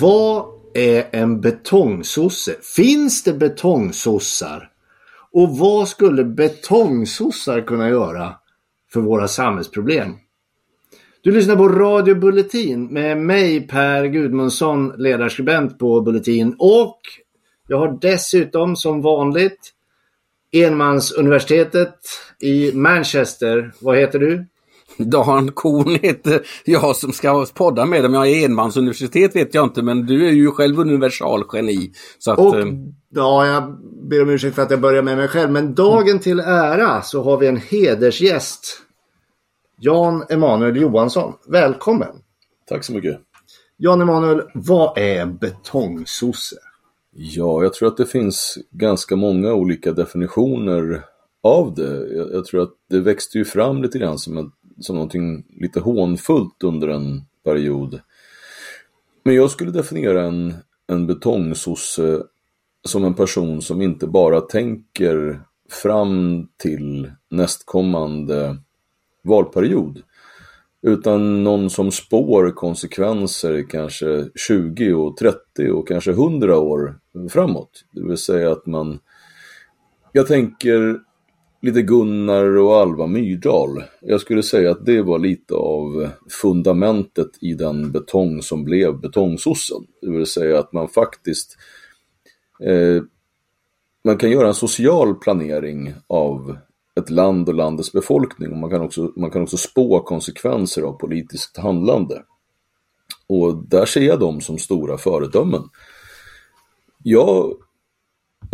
Vad är en betongsosse? Finns det betongsossar? Och vad skulle betongsossar kunna göra för våra samhällsproblem? Du lyssnar på Radio Bulletin med mig Per Gudmundsson, ledarskribent på Bulletin och jag har dessutom som vanligt Enmansuniversitetet i Manchester. Vad heter du? Dan Korn heter jag som ska podda med dem. Jag är enmansuniversitet vet jag inte, men du är ju själv universalgeni. Så att, och, eh, ja, jag ber om ursäkt för att jag börjar med mig själv, men dagen till ära så har vi en hedersgäst. Jan Emanuel Johansson. Välkommen! Tack så mycket. Jan Emanuel, vad är en betongsosse? Ja, jag tror att det finns ganska många olika definitioner av det. Jag, jag tror att det växte ju fram lite grann som, en, som någonting lite hånfullt under en period. Men jag skulle definiera en, en betongsosse som en person som inte bara tänker fram till nästkommande valperiod. Utan någon som spår konsekvenser kanske 20 och 30 och kanske 100 år framåt. Det vill säga att man... Jag tänker lite Gunnar och Alva Myrdal. Jag skulle säga att det var lite av fundamentet i den betong som blev betongsossen. Det vill säga att man faktiskt eh, man kan göra en social planering av ett land och landets befolkning och man kan också, man kan också spå konsekvenser av politiskt handlande. Och där ser jag dem som stora föredömen. Jag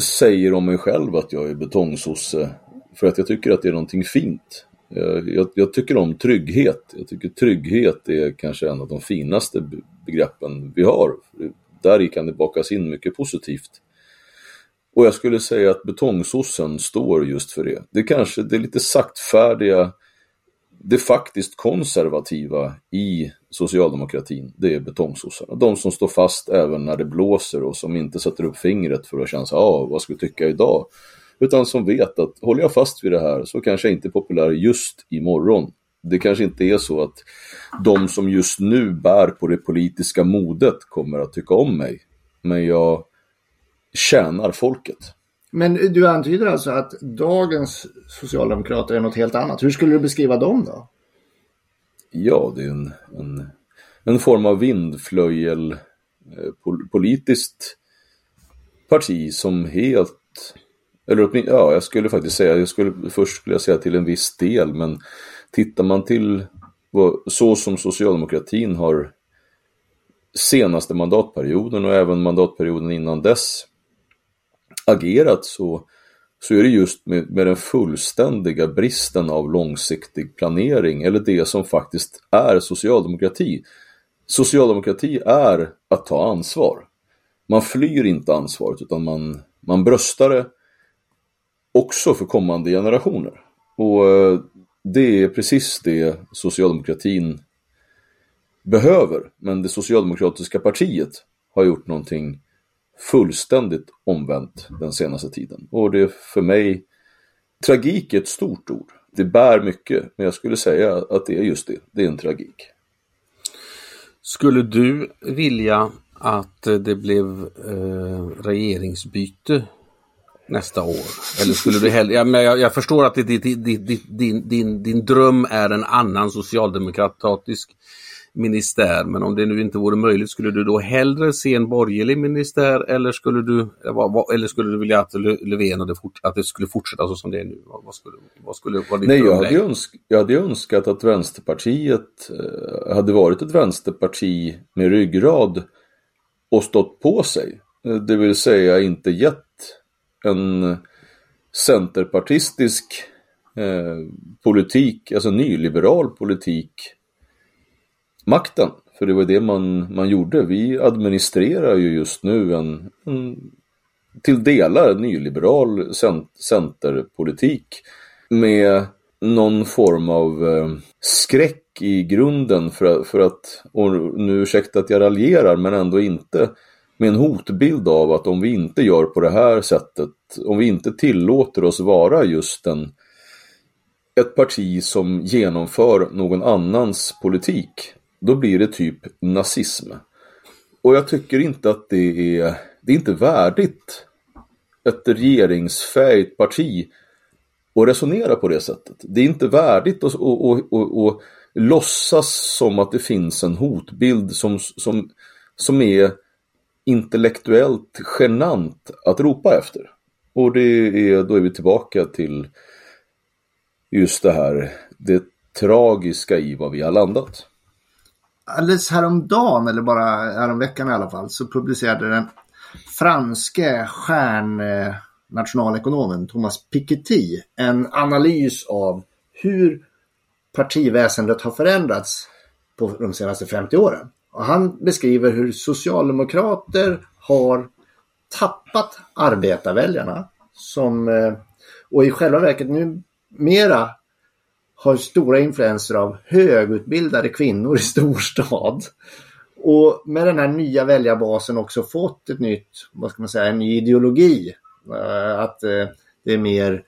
säger om mig själv att jag är betongsosse för att jag tycker att det är någonting fint. Jag, jag, jag, tycker om trygghet. Jag tycker trygghet är kanske en av de finaste begreppen vi har. Där kan det bakas in mycket positivt. Och jag skulle säga att betongsossen står just för det. Det kanske det är lite saktfärdiga, det faktiskt konservativa i socialdemokratin, det är betongsossarna. De som står fast även när det blåser och som inte sätter upp fingret för att känna sig, ah, vad ska vi tycka idag? Utan som vet att håller jag fast vid det här så kanske jag inte är populär just imorgon. Det kanske inte är så att de som just nu bär på det politiska modet kommer att tycka om mig. Men jag tjänar folket. Men du antyder alltså att dagens socialdemokrater är något helt annat. Hur skulle du beskriva dem då? Ja, det är en, en, en form av vindflöjel eh, pol, politiskt parti som helt eller ja, jag skulle faktiskt säga, jag skulle, först skulle jag säga till en viss del, men tittar man till vad, så som socialdemokratin har senaste mandatperioden och även mandatperioden innan dess agerat så, så är det just med, med den fullständiga bristen av långsiktig planering, eller det som faktiskt är socialdemokrati. Socialdemokrati är att ta ansvar. Man flyr inte ansvaret utan man, man bröstar det också för kommande generationer. Och eh, det är precis det socialdemokratin behöver. Men det socialdemokratiska partiet har gjort någonting fullständigt omvänt den senaste tiden. Och det är för mig, tragik är ett stort ord. Det bär mycket, men jag skulle säga att det är just det, det är en tragik. Skulle du vilja att det blev eh, regeringsbyte nästa år? Eller skulle du hellre, ja, men jag, jag förstår att det, det, din, din, din dröm är en annan socialdemokratisk ministär, men om det nu inte vore möjligt, skulle du då hellre se en borgerlig ministär eller skulle du, eller skulle du vilja att Löfven och det, fort, att det skulle fortsätta så som det är nu? Vad skulle, vad skulle vad Nej, jag hade, önsk, jag hade önskat att Vänsterpartiet eh, hade varit ett vänsterparti med ryggrad och stått på sig. Eh, det vill säga inte gett en centerpartistisk eh, politik, alltså nyliberal politik, makten. För det var det man, man gjorde. Vi administrerar ju just nu en, en till delar nyliberal cent, centerpolitik med någon form av eh, skräck i grunden för, för att, och nu ursäkta att jag raljerar, men ändå inte med en hotbild av att om vi inte gör på det här sättet, om vi inte tillåter oss vara just en, ett parti som genomför någon annans politik, då blir det typ nazism. Och jag tycker inte att det är, det är inte värdigt ett regeringsfähigt parti att resonera på det sättet. Det är inte värdigt att, att, att, att, låtsas som att det finns en hotbild som, som, som är intellektuellt genant att ropa efter. Och det är, då är vi tillbaka till just det här, det tragiska i vad vi har landat. Alldeles häromdagen, eller bara häromveckan i alla fall, så publicerade den franske stjärnnationalekonomen Thomas Piketty en analys av hur partiväsendet har förändrats på de senaste 50 åren. Och han beskriver hur socialdemokrater har tappat arbetarväljarna som, eh, och i själva verket nu mera har stora influenser av högutbildade kvinnor i storstad. Och med den här nya väljarbasen också fått ett nytt, vad ska man säga, en ny ideologi. Eh, att eh, det är mer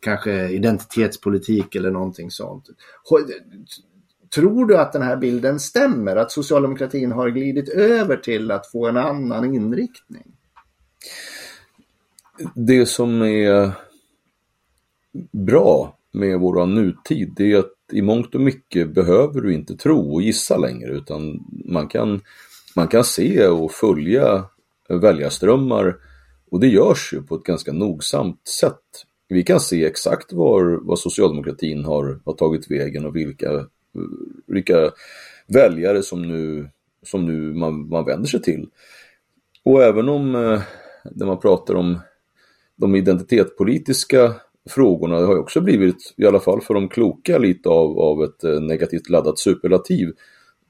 kanske identitetspolitik eller någonting sånt. Tror du att den här bilden stämmer? Att socialdemokratin har glidit över till att få en annan inriktning? Det som är bra med vår nutid det är att i mångt och mycket behöver du inte tro och gissa längre utan man kan, man kan se och följa väljarströmmar och det görs ju på ett ganska nogsamt sätt. Vi kan se exakt var, var socialdemokratin har, har tagit vägen och vilka vilka väljare som nu, som nu man, man vänder sig till. Och även om, eh, när man pratar om de identitetspolitiska frågorna, det har ju också blivit, i alla fall för de kloka, lite av, av ett eh, negativt laddat superlativ,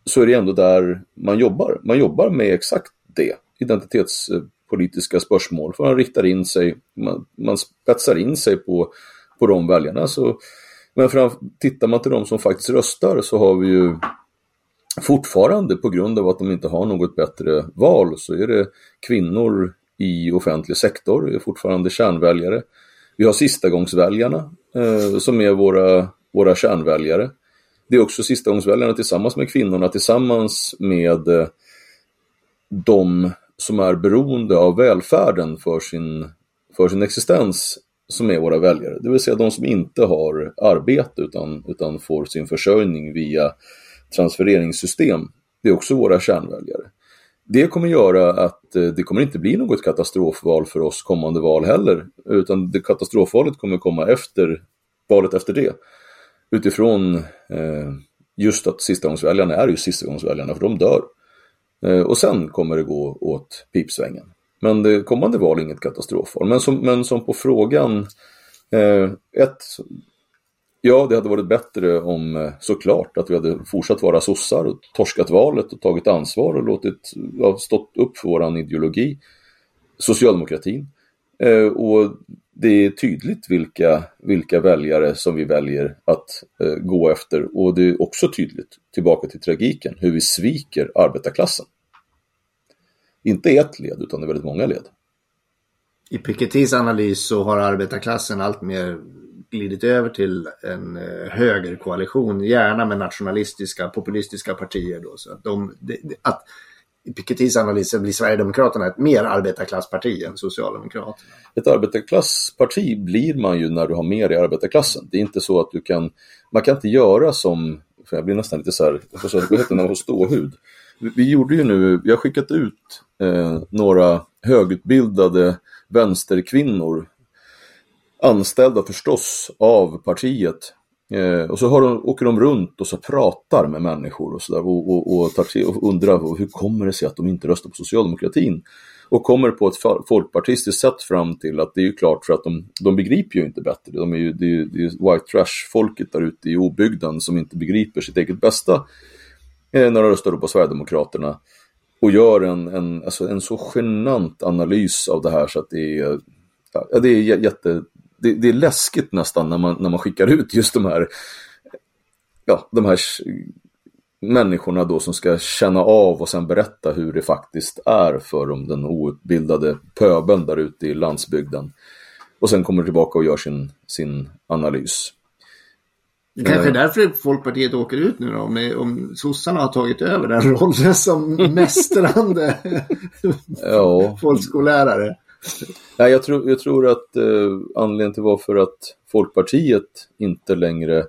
så är det ändå där man jobbar. Man jobbar med exakt det, identitetspolitiska spörsmål, för man riktar in sig, man, man spetsar in sig på, på de väljarna. Så men fram, tittar man till de som faktiskt röstar så har vi ju fortfarande på grund av att de inte har något bättre val så är det kvinnor i offentlig sektor, är fortfarande kärnväljare. Vi har sistagångsväljarna eh, som är våra, våra kärnväljare. Det är också sistagångsväljarna tillsammans med kvinnorna, tillsammans med eh, de som är beroende av välfärden för sin, för sin existens som är våra väljare, det vill säga de som inte har arbete utan, utan får sin försörjning via transfereringssystem. Det är också våra kärnväljare. Det kommer göra att eh, det kommer inte bli något katastrofval för oss kommande val heller, utan det katastrofvalet kommer komma efter valet efter det. Utifrån eh, just att sistagångsväljarna är ju sistagångsväljarna, för de dör. Eh, och sen kommer det gå åt pipsvängen. Men det kommande val är inget katastrofval. Men som, men som på frågan, eh, ett, ja det hade varit bättre om eh, såklart att vi hade fortsatt vara sossar och torskat valet och tagit ansvar och låtit, ja, stått upp för våran ideologi, socialdemokratin. Eh, och det är tydligt vilka, vilka väljare som vi väljer att eh, gå efter och det är också tydligt, tillbaka till tragiken, hur vi sviker arbetarklassen. Inte ett led utan i väldigt många led. I Pikettys analys så har arbetarklassen alltmer glidit över till en eh, högerkoalition, gärna med nationalistiska, populistiska partier. Då, så att, de, att i Pikettys analys blir Sverigedemokraterna ett mer arbetarklassparti än Socialdemokraterna. Ett arbetarklassparti blir man ju när du har mer i arbetarklassen. Det är inte så att du kan, man kan inte göra som, jag blir nästan lite så här, vad heter det när man har ståhud? Vi gjorde ju nu, vi har skickat ut eh, några högutbildade vänsterkvinnor, anställda förstås av partiet. Eh, och så har de, åker de runt och så pratar med människor och, så där, och, och, och, och undrar hur kommer det sig att de inte röstar på socialdemokratin? Och kommer på ett folkpartistiskt sätt fram till att det är ju klart för att de, de begriper ju inte bättre. De är ju, det är ju det är white trash-folket där ute i obygden som inte begriper sitt eget bästa eh, när de röstar på Sverigedemokraterna och gör en, en, alltså en så genant analys av det här så att det är, ja, det är jätte, det, det, är läskigt nästan när man, när man skickar ut just de här, ja, de här människorna då som ska känna av och sen berätta hur det faktiskt är för dem, den outbildade pöbeln där ute i landsbygden. Och sen kommer tillbaka och gör sin, sin analys. Det kanske är därför Folkpartiet åker ut nu då, om, om sossarna har tagit över den rollen som mästrande ja. folkskollärare. Nej, jag tror, jag tror att eh, anledningen till varför att Folkpartiet inte längre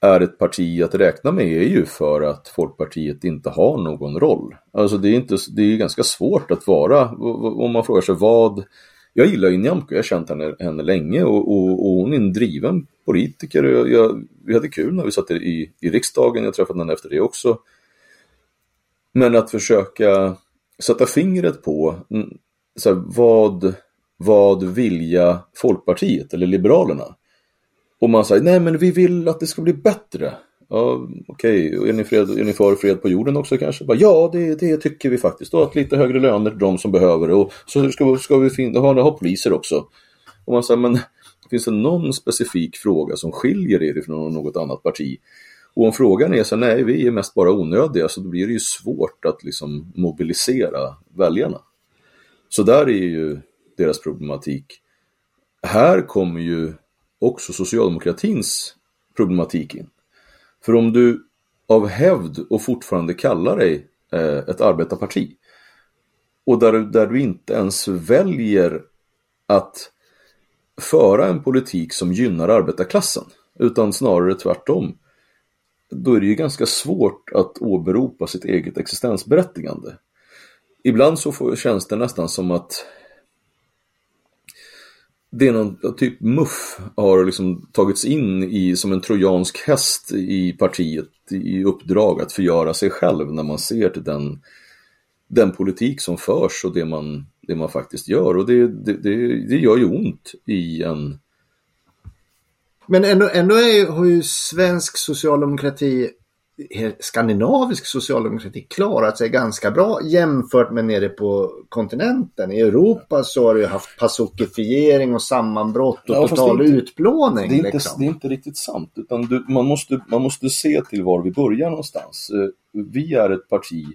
är ett parti att räkna med är ju för att Folkpartiet inte har någon roll. Alltså det är, inte, det är ganska svårt att vara, om man frågar sig vad jag gillar ju Nyamko, jag har känt henne, henne länge och, och, och, hon är en driven politiker. Jag, jag, vi hade kul när vi satt i, i riksdagen, jag träffade henne efter det också. Men att försöka sätta fingret på mm, så här, vad, vad vilja Folkpartiet eller Liberalerna? Och man säger, nej men vi vill att det ska bli bättre. Ja, Okej, okay. är, ni är ni för fred på jorden också kanske? Bara, ja, det, det tycker vi faktiskt. Och att lite högre löner till de som behöver det. Och så ska, ska vi fin- ha, ha poliser också. Och man säger, men finns det någon specifik fråga som skiljer er från något annat parti? Och om frågan är så nej, vi är mest bara onödiga, så då blir det ju svårt att liksom mobilisera väljarna. Så där är ju deras problematik. Här kommer ju också socialdemokratins problematik in. För om du av hävd och fortfarande kallar dig eh, ett arbetarparti och där, där du inte ens väljer att föra en politik som gynnar arbetarklassen utan snarare tvärtom då är det ju ganska svårt att åberopa sitt eget existensberättigande. Ibland så får, känns det nästan som att det är någon typ muff har liksom tagits in i som en trojansk häst i partiet i uppdrag att förgöra sig själv när man ser till den, den politik som förs och det man, det man faktiskt gör. Och det, det, det, det gör ju ont i en... Men ändå, ändå är, har ju svensk socialdemokrati skandinavisk socialdemokrati klarat sig ganska bra jämfört med nere på kontinenten. I Europa så har du haft pacifiering och sammanbrott och ja, total det inte, utplåning. Det är, inte, liksom. det är inte riktigt sant. Utan du, man, måste, man måste se till var vi börjar någonstans. Eh, vi är ett parti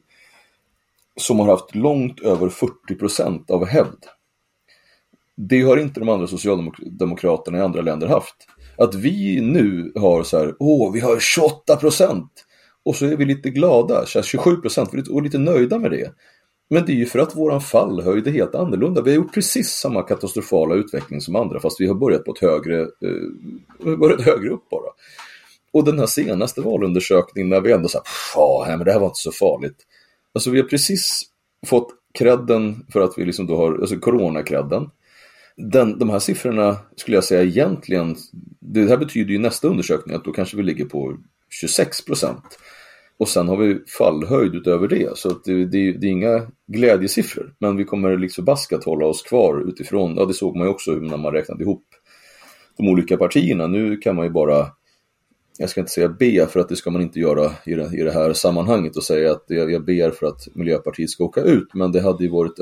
som har haft långt över 40 procent av hävd. Det har inte de andra socialdemokraterna i andra länder haft. Att vi nu har så här, åh, vi har 28 procent. Och så är vi lite glada, 27 procent, och lite nöjda med det. Men det är ju för att våran fallhöjd är helt annorlunda. Vi har gjort precis samma katastrofala utveckling som andra fast vi har börjat på ett högre, eh, börjat högre upp bara. Och den här senaste valundersökningen när vi ändå sa ja men det här var inte så farligt. Alltså vi har precis fått credden för att vi liksom då har, alltså coronakredden. Den, de här siffrorna skulle jag säga egentligen, det här betyder ju nästa undersökning att då kanske vi ligger på 26 procent. Och sen har vi fallhöjd utöver det, så det, det, det, är inga glädjesiffror. Men vi kommer liksom förbaskat hålla oss kvar utifrån, ja det såg man ju också när man räknade ihop de olika partierna. Nu kan man ju bara, jag ska inte säga be för att det ska man inte göra i det, i det här sammanhanget och säga att jag ber för att Miljöpartiet ska åka ut, men det hade ju varit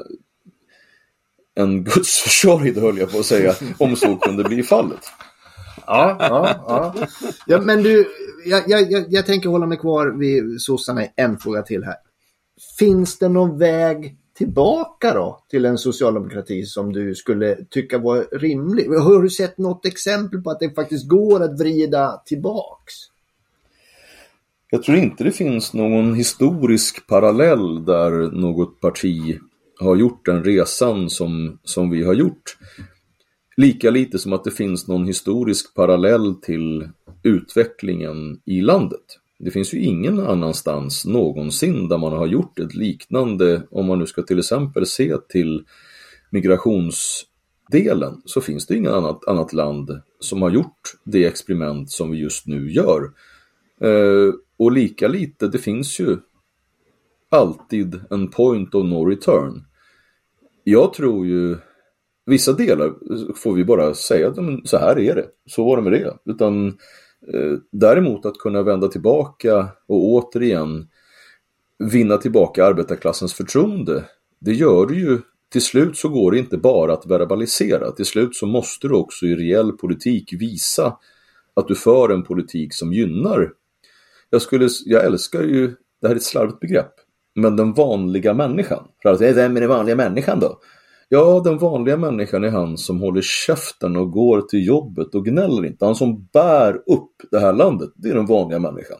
en gudsförsorg, höll jag på att säga, om så kunde bli fallet. Ja, ja, ja. ja men du, jag, jag, jag tänker hålla mig kvar vid sossarna en fråga till här. Finns det någon väg tillbaka då till en socialdemokrati som du skulle tycka var rimlig? Har du sett något exempel på att det faktiskt går att vrida tillbaks? Jag tror inte det finns någon historisk parallell där något parti har gjort den resan som, som vi har gjort. Lika lite som att det finns någon historisk parallell till utvecklingen i landet. Det finns ju ingen annanstans någonsin där man har gjort ett liknande, om man nu ska till exempel se till migrationsdelen, så finns det inget annat, annat land som har gjort det experiment som vi just nu gör. Eh, och lika lite, det finns ju alltid en point of no return. Jag tror ju vissa delar får vi bara säga att så här är det, så var det med det. Utan eh, däremot att kunna vända tillbaka och återigen vinna tillbaka arbetarklassens förtroende. Det gör du ju till slut så går det inte bara att verbalisera. Till slut så måste du också i reell politik visa att du för en politik som gynnar. Jag, skulle, jag älskar ju, det här är ett slarvigt begrepp, men den vanliga människan. För att, vem är den vanliga människan då? Ja, den vanliga människan är han som håller käften och går till jobbet och gnäller inte. Han som bär upp det här landet, det är den vanliga människan.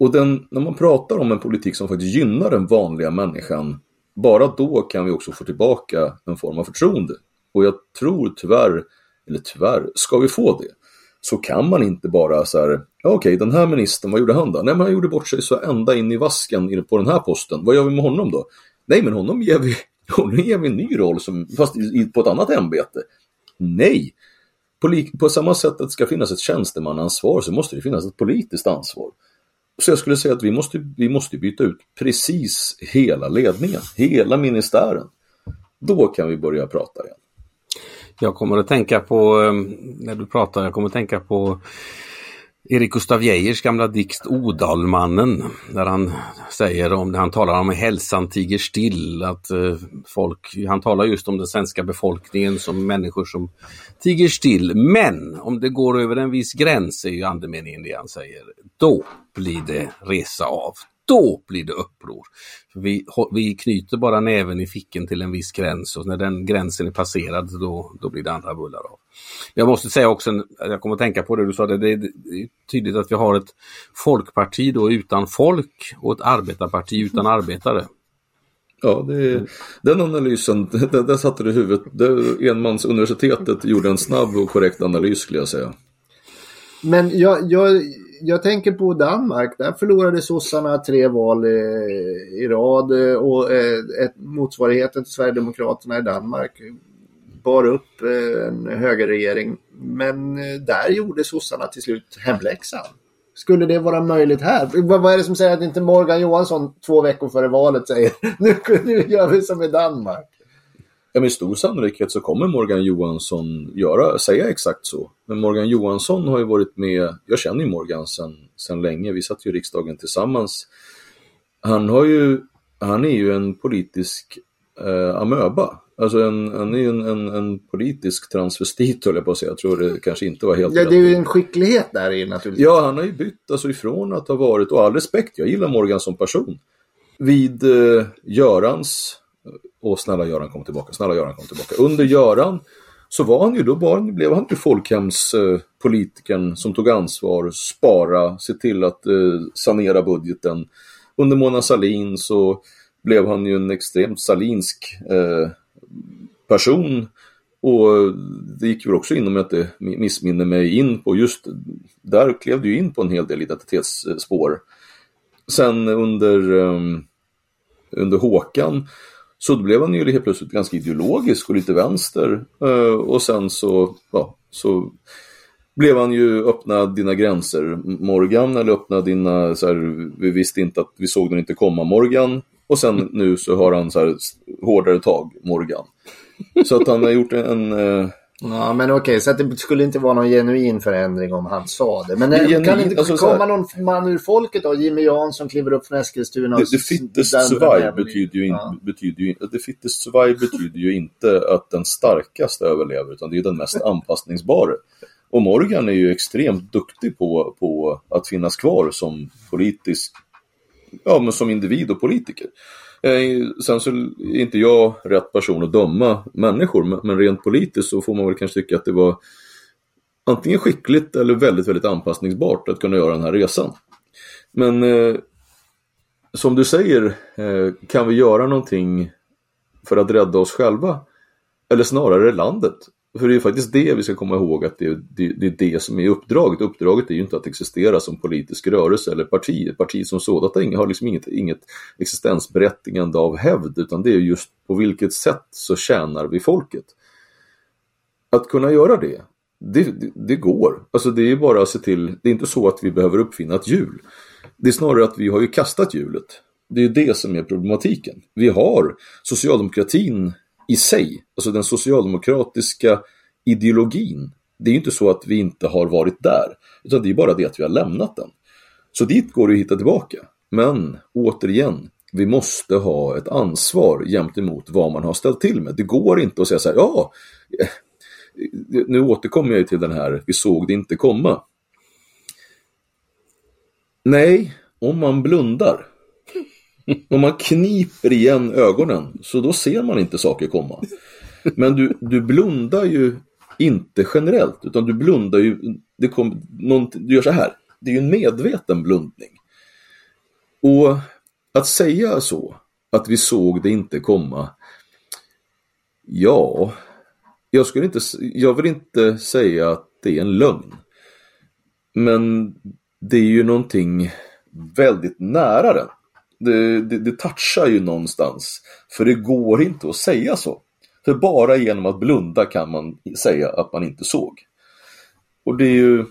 Och den, när man pratar om en politik som faktiskt gynnar den vanliga människan, bara då kan vi också få tillbaka en form av förtroende. Och jag tror tyvärr, eller tyvärr, ska vi få det, så kan man inte bara så här, ja, okej, den här ministern, vad gjorde han då? Nej, men han gjorde bort sig så ända in i vasken på den här posten. Vad gör vi med honom då? Nej, men honom ger vi, nu ger vi en ny roll, som, fast på ett annat ämbete. Nej! På, på samma sätt att det ska finnas ett tjänstemannaansvar så måste det finnas ett politiskt ansvar. Så jag skulle säga att vi måste, vi måste byta ut precis hela ledningen, hela ministären. Då kan vi börja prata igen. Jag kommer att tänka på, eh, när du pratar, jag kommer att tänka på Erik Gustaf Geijers gamla dikt Odalmannen, där han säger om han talar om hälsan tiger still, att eh, folk, han talar just om den svenska befolkningen som människor som tiger still. Men om det går över en viss gräns, är ju andemeningen det han säger, då blir det resa av då blir det uppror. För vi, vi knyter bara näven i ficken till en viss gräns och när den gränsen är passerad då, då blir det andra bullar av. Jag måste säga också, jag kommer att tänka på det du sa, det, det, är tydligt att vi har ett folkparti då utan folk och ett arbetarparti utan arbetare. Ja, det, den analysen, där satte du huvudet. Det, enmansuniversitetet gjorde en snabb och korrekt analys skulle jag säga. Men jag, jag, jag tänker på Danmark. Där förlorade sossarna tre val i, i rad eh, och eh, ett, motsvarigheten till Sverigedemokraterna i Danmark bar upp eh, en högerregering. Men eh, där gjorde sossarna till slut hemläxan. Skulle det vara möjligt här? Vad är det som säger att inte Morgan Johansson två veckor före valet säger nu, nu gör vi som i Danmark? Ja, med stor sannolikhet så kommer Morgan Johansson göra, säga exakt så. Men Morgan Johansson har ju varit med, jag känner ju Morgan sedan sen länge, vi satt ju i riksdagen tillsammans. Han, har ju, han är ju en politisk eh, amöba. Alltså en, han är ju en, en, en politisk transvestit höll jag på att säga. Jag tror det kanske inte var helt Ja, det är ju en skicklighet där i naturligtvis. Ja, han har ju bytt alltså ifrån att ha varit, och all respekt, jag gillar Morgan som person. Vid eh, Görans och snälla Göran kom tillbaka, snälla Göran kom tillbaka. Under Göran så var han ju, då var, blev han ju folkhemspolitikern som tog ansvar, spara, se till att eh, sanera budgeten. Under Mona Salin så blev han ju en extremt salinsk eh, person och det gick väl också in, om jag inte missminner mig, in på just, där klev du in på en hel del identitetsspår. Sen under, um, under Håkan så då blev han ju helt plötsligt ganska ideologisk och lite vänster. Eh, och sen så, ja, så blev han ju öppna dina gränser Morgan, eller öppna dina, så här, vi visste inte att vi såg den inte komma Morgan. Och sen nu så har han så här hårdare tag Morgan. Så att han har gjort en... en Ja men okej, så att det skulle inte vara någon genuin förändring om han sa det. Men det genuin, kan inte alltså, komma någon man ur folket då? Jimmy Jansson kliver upp från Eskilstuna och... The, the fittest survive betyder ju, ja. betyder ju, the fittest survive betyder ju inte att den starkaste överlever, utan det är den mest anpassningsbara. Och Morgan är ju extremt duktig på, på att finnas kvar som politisk, ja men som individ och politiker. Eh, sen så är inte jag rätt person att döma människor, men rent politiskt så får man väl kanske tycka att det var antingen skickligt eller väldigt, väldigt anpassningsbart att kunna göra den här resan. Men eh, som du säger, eh, kan vi göra någonting för att rädda oss själva? Eller snarare landet? För det är faktiskt det vi ska komma ihåg att det, det, det, är det som är uppdraget. Uppdraget är ju inte att existera som politisk rörelse eller parti. Ett parti som sådant har liksom inget, inget existensberättigande av hävd utan det är just på vilket sätt så tjänar vi folket. Att kunna göra det, det, det, det går. Alltså det är bara att se till, det är inte så att vi behöver uppfinna ett hjul. Det är snarare att vi har ju kastat hjulet. Det är ju det som är problematiken. Vi har socialdemokratin i sig, alltså den socialdemokratiska ideologin, det är ju inte så att vi inte har varit där, utan det är bara det att vi har lämnat den. Så dit går det att hitta tillbaka. Men återigen, vi måste ha ett ansvar gentemot vad man har ställt till med. Det går inte att säga så här, ja, eh, nu återkommer jag till den här, vi såg det inte komma. Nej, om man blundar, om man kniper igen ögonen, så då ser man inte saker komma. Men du, du blundar ju inte generellt, utan du blundar ju, det kom, någon, du gör så här, det är ju en medveten blundning. Och att säga så, att vi såg det inte komma, ja, jag, skulle inte, jag vill inte säga att det är en lögn. Men det är ju någonting väldigt nära den. Det, det, det touchar ju någonstans. För det går inte att säga så. För bara genom att blunda kan man säga att man inte såg. Och det är ju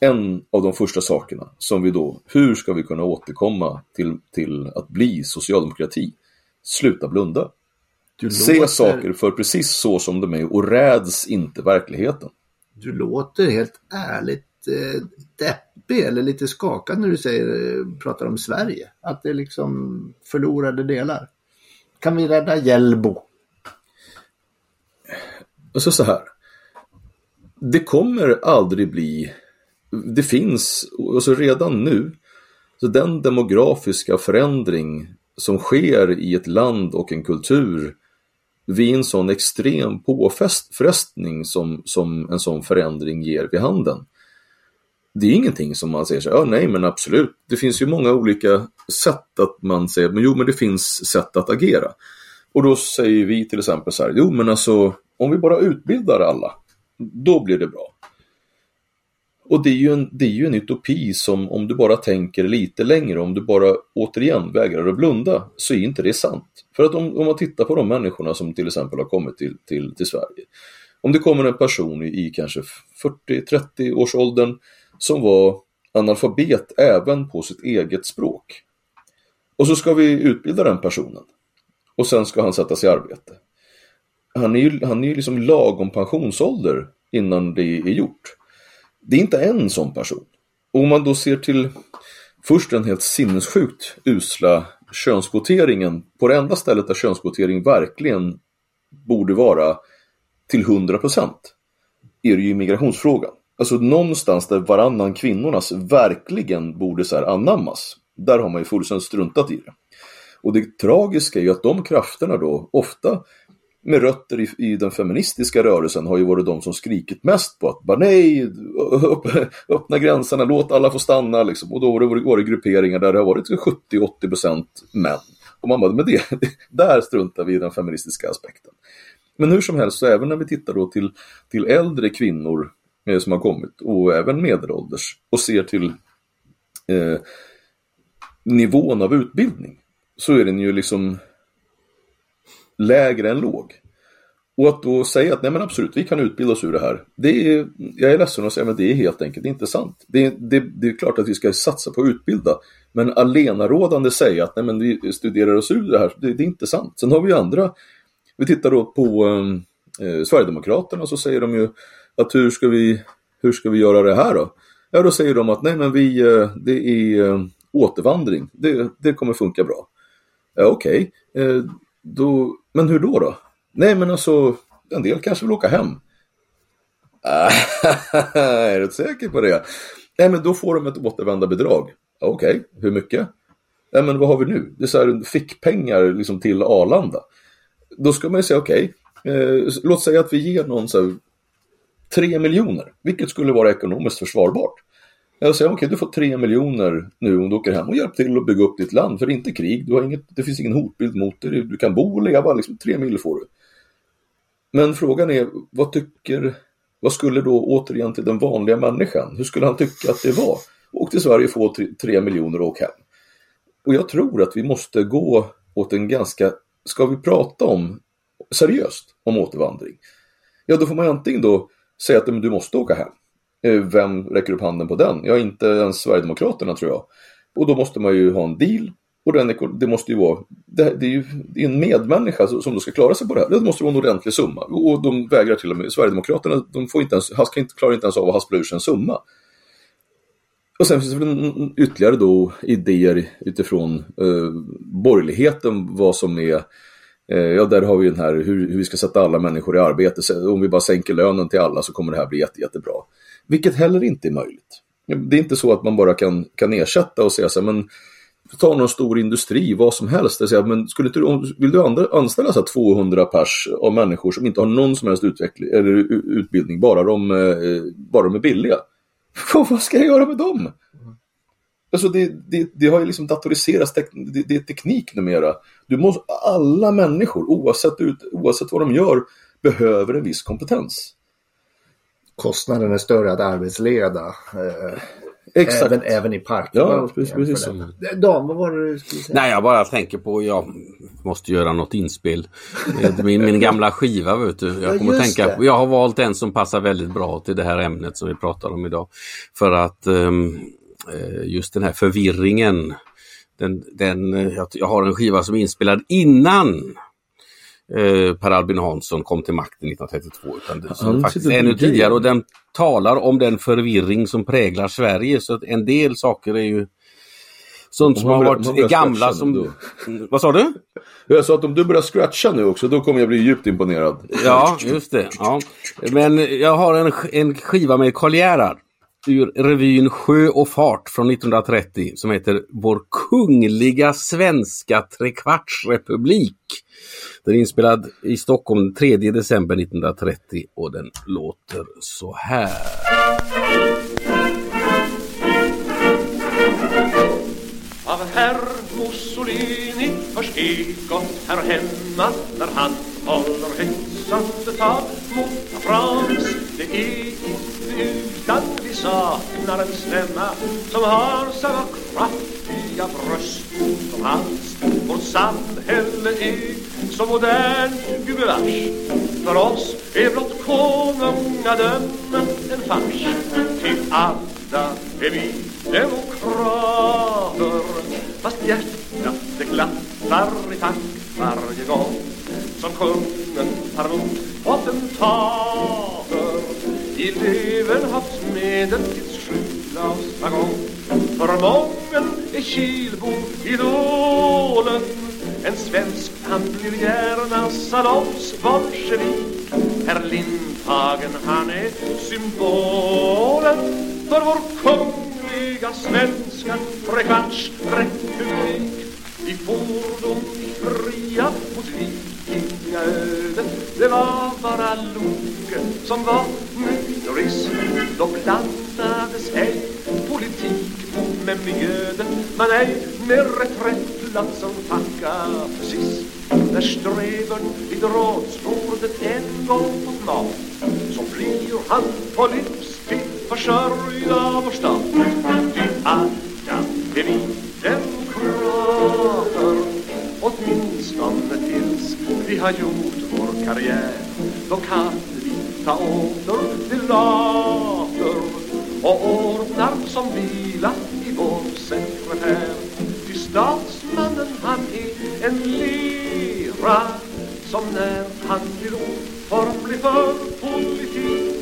en av de första sakerna som vi då, hur ska vi kunna återkomma till, till att bli socialdemokrati? Sluta blunda. Du Se låter... saker för precis så som de är och räds inte verkligheten. Du låter helt ärligt eh, deppig eller lite skakad när du säger, eh, pratar om Sverige. Att det är liksom förlorade delar. Kan vi rädda Hjällbo? Alltså så här. Det kommer aldrig bli, det finns, alltså redan nu, så den demografiska förändring som sker i ett land och en kultur vid en sån extrem påfrestning som, som en sån förändring ger vid handen. Det är ingenting som man säger så ja nej men absolut, det finns ju många olika sätt att man säger, men jo men det finns sätt att agera. Och då säger vi till exempel så här, jo men alltså om vi bara utbildar alla, då blir det bra. Och det är, ju en, det är ju en utopi som om du bara tänker lite längre, om du bara återigen vägrar att blunda, så är inte det sant. För att om, om man tittar på de människorna som till exempel har kommit till, till, till Sverige. Om det kommer en person i, i kanske 40-30 års åldern som var analfabet även på sitt eget språk. Och så ska vi utbilda den personen. Och sen ska han sättas i arbete. Han är ju, han är ju liksom lagom pensionsålder innan det är gjort. Det är inte en sån person. Och om man då ser till först den helt sinnessjukt usla könskvoteringen på det enda stället där könskvotering verkligen borde vara till 100% är det ju migrationsfrågan. Alltså någonstans där varannan kvinnornas verkligen borde så här anammas. Där har man ju fullständigt struntat i det. Och det tragiska är ju att de krafterna då ofta med rötter i, i, den feministiska rörelsen har ju varit de som skrikit mest på att bara nej, upp, öppna gränserna, låt alla få stanna liksom. Och då har det varit grupperingar där det har varit 70-80% män. Och man bara, men det, där struntar vi i den feministiska aspekten. Men hur som helst, så även när vi tittar då till, till äldre kvinnor eh, som har kommit och även medelålders och ser till eh, nivån av utbildning så är den ju liksom lägre än låg. Och att då säga att nej men absolut, vi kan utbilda oss ur det här. Det är, jag är ledsen att säga, men det är helt enkelt inte sant. Det, det, det är klart att vi ska satsa på att utbilda. Men alenarådande säga att nej men vi studerar oss ur det här, det, det är inte sant. Sen har vi ju andra, vi tittar då på eh, Sverigedemokraterna så säger de ju att hur ska vi, hur ska vi göra det här då? Ja, då säger de att nej men vi, eh, det är eh, återvandring, det, det kommer funka bra. Ja, Okej, okay. då, men hur då då? Nej men alltså, en del kanske vill åka hem. Ah, är du säker på det? Nej men då får de ett återvändarbidrag. Okej, okay. hur mycket? Nej men vad har vi nu? Det är så här fickpengar liksom till Arlanda. Då ska man ju säga okej, okay, eh, låt säga att vi ger någon så här, 3 miljoner, vilket skulle vara ekonomiskt försvarbart. Jag säger okej, okay, du får 3 miljoner nu om du åker hem och hjälp till att bygga upp ditt land. För det är inte krig, du har inget, det finns ingen hotbild mot dig, du kan bo och leva, liksom 3 miljoner får du. Men frågan är, vad tycker, vad skulle då återigen till den vanliga människan, hur skulle han tycka att det var? Åk till Sverige och få 3 miljoner och åk hem. Och jag tror att vi måste gå åt en ganska, ska vi prata om seriöst om återvandring? Ja, då får man antingen då säga att du måste åka hem. Eh, vem räcker upp handen på den? Ja, inte ens Sverigedemokraterna tror jag. Och då måste man ju ha en deal. Och den, det måste ju vara, det, det är ju det är en medmänniska som då ska klara sig på det här. Det måste vara en ordentlig summa. Och de vägrar till och med, Sverigedemokraterna, de får inte ens, haska, klarar inte ens av att haspla ur sig en summa. Och sen finns det ytterligare då idéer utifrån eh, borgerligheten vad som är Eh, ja, där har vi den här hur, hur, vi ska sätta alla människor i arbete. Om vi bara sänker lönen till alla så kommer det här bli jätte, jättebra. Vilket heller inte är möjligt. Det är inte så att man bara kan, kan ersätta och säga så här, men ta någon stor industri, vad som helst. Säga, men skulle inte, vill du anställa så 200 pers av människor som inte har någon som helst utveckling, eller utbildning, bara de, eh, bara de är billiga? vad ska jag göra med dem? Alltså det, det, det har ju liksom datoriserats, det, det, är teknik numera. Du måste, alla människor, oavsett, ut, oavsett vad de gör, behöver en viss kompetens. Kostnaden är större att arbetsleda. Eh, Exakt. Även, även i parken. Ja, precis. precis. Dan, vad var det du skulle säga? Nej, jag bara tänker på, jag måste göra något inspel. Min, min gamla skiva, vet du. Jag kommer ja, tänka på, jag har valt en som passar väldigt bra till det här ämnet som vi pratar om idag. För att um, just den här förvirringen, den, den, jag har en skiva som är inspelad innan Eh, per Albin Hansson kom till makten 1932. Utan det, som faktiskt ännu tidigare och den talar om den förvirring som präglar Sverige. Så att en del saker är ju sånt som har varit gamla som... Vad sa du? Jag sa att om du börjar scratcha nu också, då kommer jag bli djupt imponerad. Ja, just det. Ja. Men jag har en, en skiva med Karl Gerhard ur revyn Sjö och fart från 1930 som heter Vår kungliga svenska trekvartsrepublik. Den är inspelad i Stockholm 3 december 1930 och den låter så här. Av herr Mussolini hörs ekot här hemma när han håller hetsande tal mot Frans. Det är inte utan saknar en stämma som har samma kraftiga bröst som hans. Vårt samhälle är så modern gubevars. För oss är blott konungadömet en fars. Till alla är vi demokrater fast hjärtat det klappar i takt varje gång som kungen tar emot potentater i Löwenhavsmedeltids sjuglasvagong. För mången är Kilbo idolen en svensk han blir gärna salongsbolsjevik Herr Lindhagen han är symbolen för vår kungliga svenska trekvartsrepublik I fordon i fria mot vikingaödet Det var bara Loke som var mytorist Då blandades ej politik med mjöden, men ej med reträttplatsen tacka precis När strävern vid rådsbordet en gång fått mat Så blir han på livstid försörjd av vår stat Ty alla är vi demokrater Åtminstone tills vi har gjort vår karriär. Då kan ta åter till lager och ordnar som vila i vår sekretär. Ty statsmannen han är en lera som när han blir oformlig för politik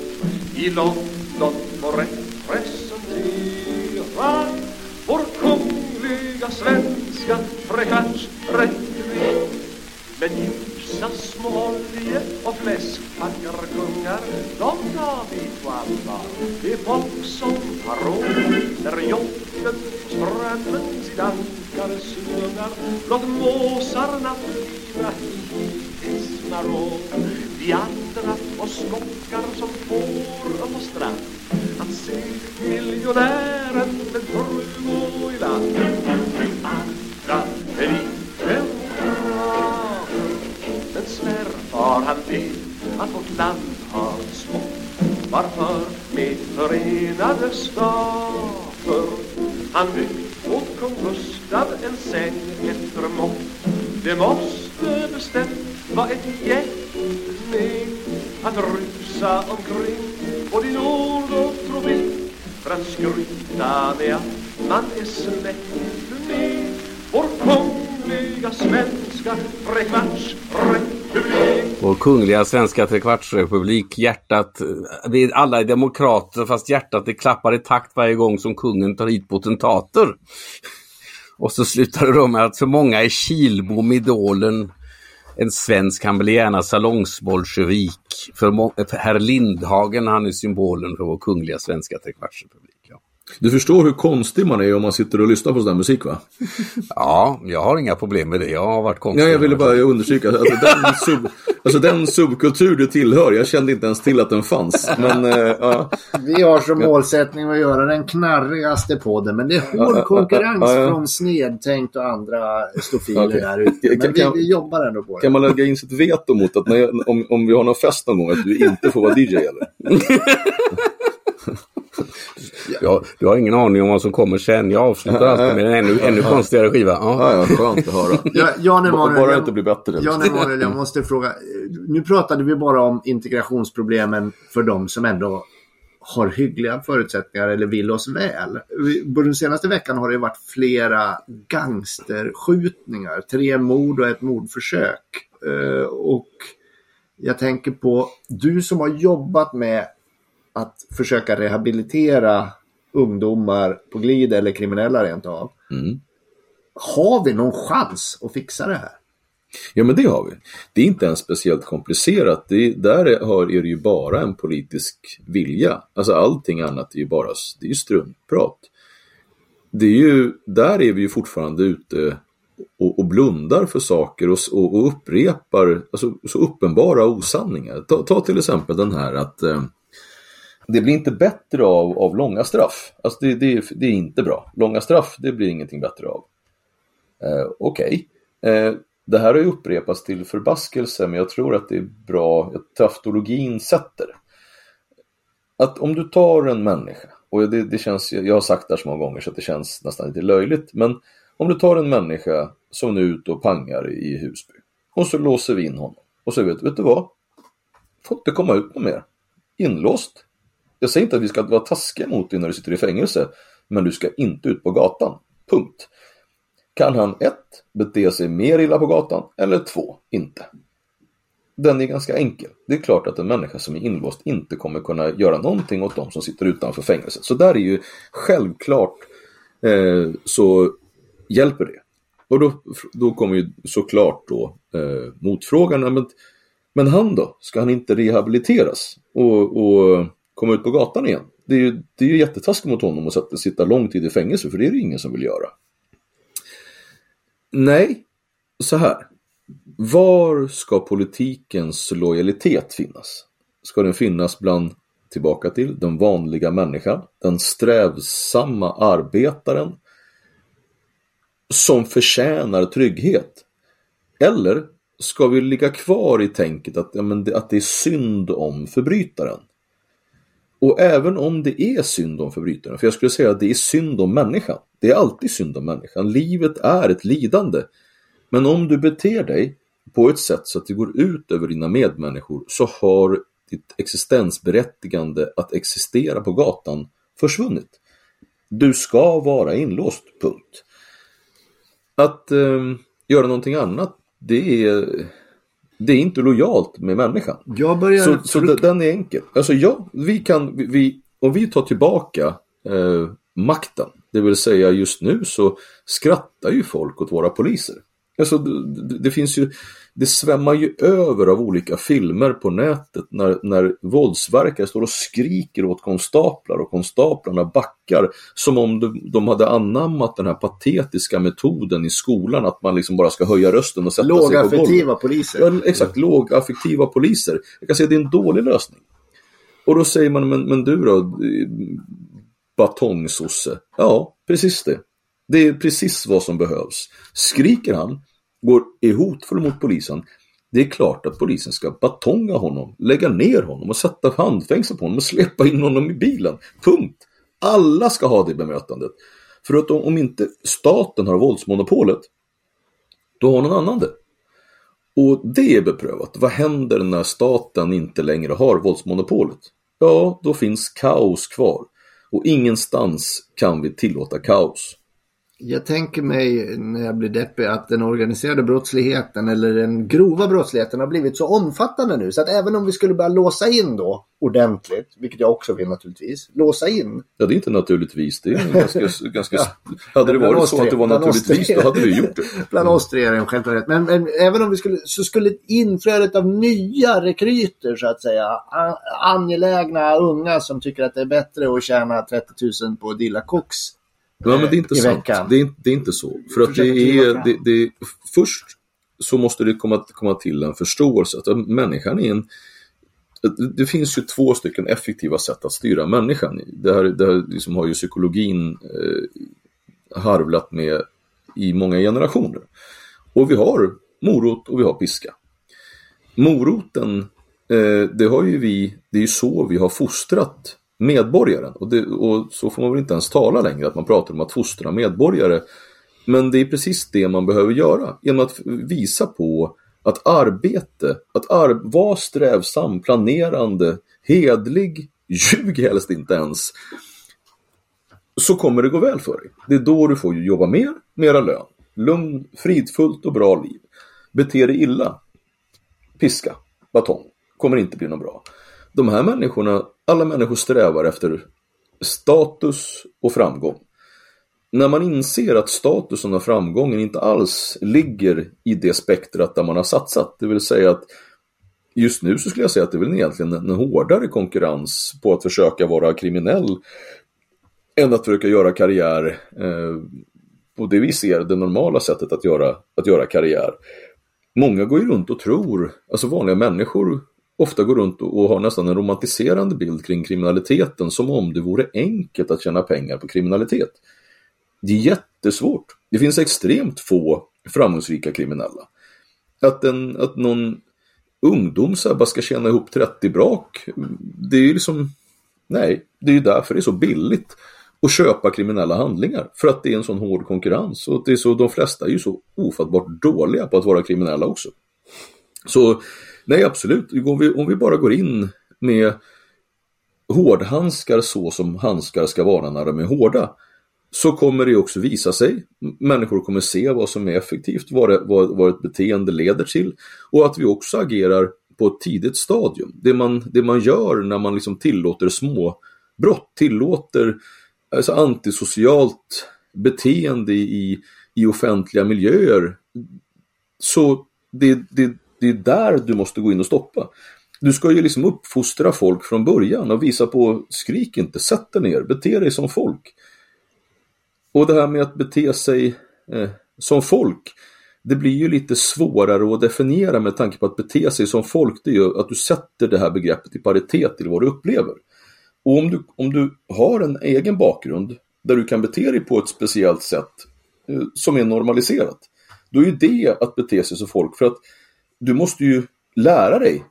i London får representera vår kungliga svenska trekvartsrepublik. Men Vissa små olje och fläskpackarkungar De tar vi på allvar Det är folk som har råd När jobben på strömmen sin ankare slungar Låt måsarna flina i Ismaråd Vi andra och skockar som får och på strand. Att se miljonären med fru gå i land. Vi andra är Har han vet att vårt land har smått Varför med förenade stater? Han byggt åt kung Gustav en säng efter mått Det måste bestämt vara ett gäng Att rusa omkring. Både i nord och trovik För att skryta med att man är släkt med vår kungliga svenska fräckmatch vår kungliga svenska trekvartsrepublik, hjärtat, vi alla är demokrater fast hjärtat det klappar i takt varje gång som kungen tar hit potentater. Och så slutar det då med att för många är Kilbom idolen. En svensk, han blir gärna salongsbolsjevik. För, för herr Lindhagen, han är symbolen för vår kungliga svenska trekvartsrepublik. Ja. Du förstår hur konstig man är om man sitter och lyssnar på sån där musik va? Ja, jag har inga problem med det. Jag har varit konstig. Ja, jag ville bara understryka, alltså den, sub, alltså den subkultur du tillhör, jag kände inte ens till att den fanns. Men, äh, ja. Vi har som målsättning att göra den knarrigaste podden, men det är hård konkurrens ja, ja, från Snedtänkt och andra stofiler okay. där ute. Men kan, vi, vi, jobbar ändå på det. Kan man lägga in sitt veto mot att när, om, om vi har någon fest någon gång, att du inte får vara DJ eller? Ja, du har ingen aning om vad som kommer sen. Jag avslutar alltid med en ännu, ännu konstigare skiva. Ja, ja, skönt att höra. Ja, Jan Emanuel, bara inte blir bättre. Jan Emanuel, jag måste fråga. Nu pratade vi bara om integrationsproblemen för de som ändå har hyggliga förutsättningar eller vill oss väl. Den senaste veckan har det varit flera gangsterskjutningar. Tre mord och ett mordförsök. Eh, och jag tänker på du som har jobbat med att försöka rehabilitera ungdomar på glid eller kriminella rent av. Mm. Har vi någon chans att fixa det här? Ja men det har vi. Det är inte ens speciellt komplicerat. Det, där är, är det ju bara en politisk vilja. Alltså allting annat är ju bara det är ju struntprat. Det är ju, där är vi ju fortfarande ute och, och blundar för saker och, och, och upprepar alltså, så uppenbara osanningar. Ta, ta till exempel den här att eh, det blir inte bättre av, av långa straff. Alltså det, det, det, är inte bra. Långa straff, det blir ingenting bättre av. Eh, Okej, okay. eh, det här har ju upprepats till förbaskelse, men jag tror att det är bra, att traftologin sätter. Att om du tar en människa, och det, det känns, jag har sagt det här så många gånger så att det känns nästan lite löjligt, men om du tar en människa som nu är ute och pangar i Husby, och så låser vi in honom, och så vet, vet du vad? Får inte komma ut något mer. Inlåst. Jag säger inte att vi ska vara taskiga mot dig när du sitter i fängelse, men du ska inte ut på gatan. Punkt. Kan han ett, bete sig mer illa på gatan, eller två, inte. Den är ganska enkel. Det är klart att en människa som är inlåst inte kommer kunna göra någonting åt de som sitter utanför fängelset. Så där är ju självklart eh, så hjälper det. Och då, då kommer ju såklart då eh, motfrågan, men, men han då? Ska han inte rehabiliteras? Och, och komma ut på gatan igen. Det är ju, det är ju jättetaskigt mot honom att sitta lång tid i fängelse, för det är det ingen som vill göra. Nej, så här. Var ska politikens lojalitet finnas? Ska den finnas bland, tillbaka till, den vanliga människan, den strävsamma arbetaren som förtjänar trygghet? Eller ska vi ligga kvar i tänket att, ja, men det, att det är synd om förbrytaren? Och även om det är synd om förbrytaren, för jag skulle säga att det är synd om människan. Det är alltid synd om människan. Livet är ett lidande. Men om du beter dig på ett sätt så att det går ut över dina medmänniskor så har ditt existensberättigande att existera på gatan försvunnit. Du ska vara inlåst, punkt. Att eh, göra någonting annat, det är det är inte lojalt med människan. Jag börjar så, så den är enkel. Alltså ja, vi kan, vi, om vi tar tillbaka eh, makten, det vill säga just nu så skrattar ju folk åt våra poliser. Alltså det, det finns ju det svämmar ju över av olika filmer på nätet när, när våldsverkare står och skriker åt konstaplar och konstaplarna backar som om de, de hade anammat den här patetiska metoden i skolan att man liksom bara ska höja rösten och sätta sig på golvet. Lågaffektiva poliser. Ja, exakt, lågaffektiva poliser. Jag kan säga att det är en dålig lösning. Och då säger man, men, men du då, batongsosse? Ja, precis det. Det är precis vad som behövs. Skriker han, går är hotfull mot polisen, det är klart att polisen ska batonga honom, lägga ner honom och sätta handfängsel på honom och släppa in honom i bilen. Punkt. Alla ska ha det bemötandet. För att om inte staten har våldsmonopolet, då har någon annan det. Och det är beprövat. Vad händer när staten inte längre har våldsmonopolet? Ja, då finns kaos kvar. Och ingenstans kan vi tillåta kaos. Jag tänker mig när jag blir deppig att den organiserade brottsligheten eller den grova brottsligheten har blivit så omfattande nu så att även om vi skulle börja låsa in då ordentligt, vilket jag också vill naturligtvis, låsa in. Ja, det är inte naturligtvis. Det är ganska, ganska... ja. Hade det varit så att det var naturligtvis, då hade vi gjort det. Bland oss tre är det en självklarhet. Men, men, även om vi skulle, så skulle inflödet av nya rekryter så att säga, angelägna unga som tycker att det är bättre att tjäna 30 000 på Dilla Cox Ja, men det är inte sant. Det är, det är, inte så. För att det är, det, det, först så måste det komma, komma till en förståelse att människan är en det finns ju två stycken effektiva sätt att styra människan. Det här, det här liksom har ju psykologin eh, harvlat med i många generationer. Och vi har morot och vi har piska. Moroten, eh, det har ju vi, det är ju så vi har fostrat medborgaren. Och, det, och, så får man väl inte ens tala längre, att man pratar om att fostra medborgare. Men det är precis det man behöver göra, genom att visa på att arbete, att ar vara strävsam, planerande, hedlig, ljug helst inte ens, så kommer det gå väl för dig. Det är då du får jobba mer, mera lön, lugn, fridfullt och bra liv. Bete dig illa, piska, batong, kommer inte bli något bra. De här människorna, alla människor strävar efter status och framgång. När man inser att statusen och framgången inte alls ligger i det spektrat där man har satsat, det vill säga att just nu så skulle jag säga att det är väl egentligen en hårdare konkurrens på att försöka vara kriminell än att försöka göra karriär eh, på det vi ser det normala sättet att göra, att göra karriär. Många går ju runt och tror, alltså vanliga människor ofta går runt och har nästan en romantiserande bild kring kriminaliteten som om det vore enkelt att tjäna pengar på kriminalitet. Det är jättesvårt. Det finns extremt få framgångsrika kriminella. Att, en, att någon ungdom så bara ska tjäna ihop 30 brak, det är ju liksom, nej, det är ju därför det är så billigt att köpa kriminella handlingar. För att det är en sån hård konkurrens och det är så, de flesta är ju så ofattbart dåliga på att vara kriminella också. Så nej, absolut, om vi, om vi bara går in med hårdhandskar så som handskar ska vara när de är hårda, så kommer det också visa sig. Människor kommer se vad som är effektivt, vad, det, vad, vad ett beteende leder till och att vi också agerar på ett tidigt stadium. Det man, det man gör när man liksom tillåter små brott, tillåter alltså antisocialt beteende i, i offentliga miljöer. Så det, det, det är där du måste gå in och stoppa. Du ska ju liksom uppfostra folk från början och visa på skrik inte, sätt dig ner, bete dig som folk. Och det här med att bete sig eh, som folk, det blir ju lite svårare att definiera med tanke på att bete sig som folk, det är ju att du sätter det här begreppet i paritet till vad du upplever. Och om du, om du har en egen bakgrund där du kan bete dig på ett speciellt sätt eh, som är normaliserat, då är ju det att bete sig som folk. För att du måste ju lära dig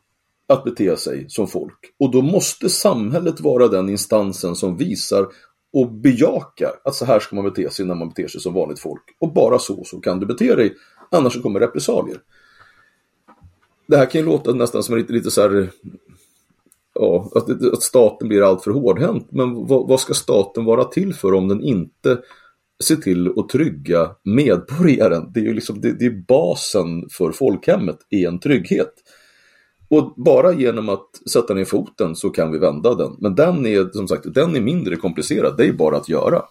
att bete sig som folk. Och då måste samhället vara den instansen som visar och bejakar att så här ska man bete sig när man beter sig som vanligt folk. Och bara så, så kan du bete dig, annars så kommer repressalier. Det här kan ju låta nästan som lite, lite så här, ja, att, att staten blir alltför hårdhänt. Men vad, vad ska staten vara till för om den inte se till att trygga medborgaren? Det är ju liksom, det, det är basen för folkhemmet, i en trygghet. Och bara genom att sätta ner foten så kan vi vända den. Men den är som sagt den är mindre komplicerad, det är bara att göra.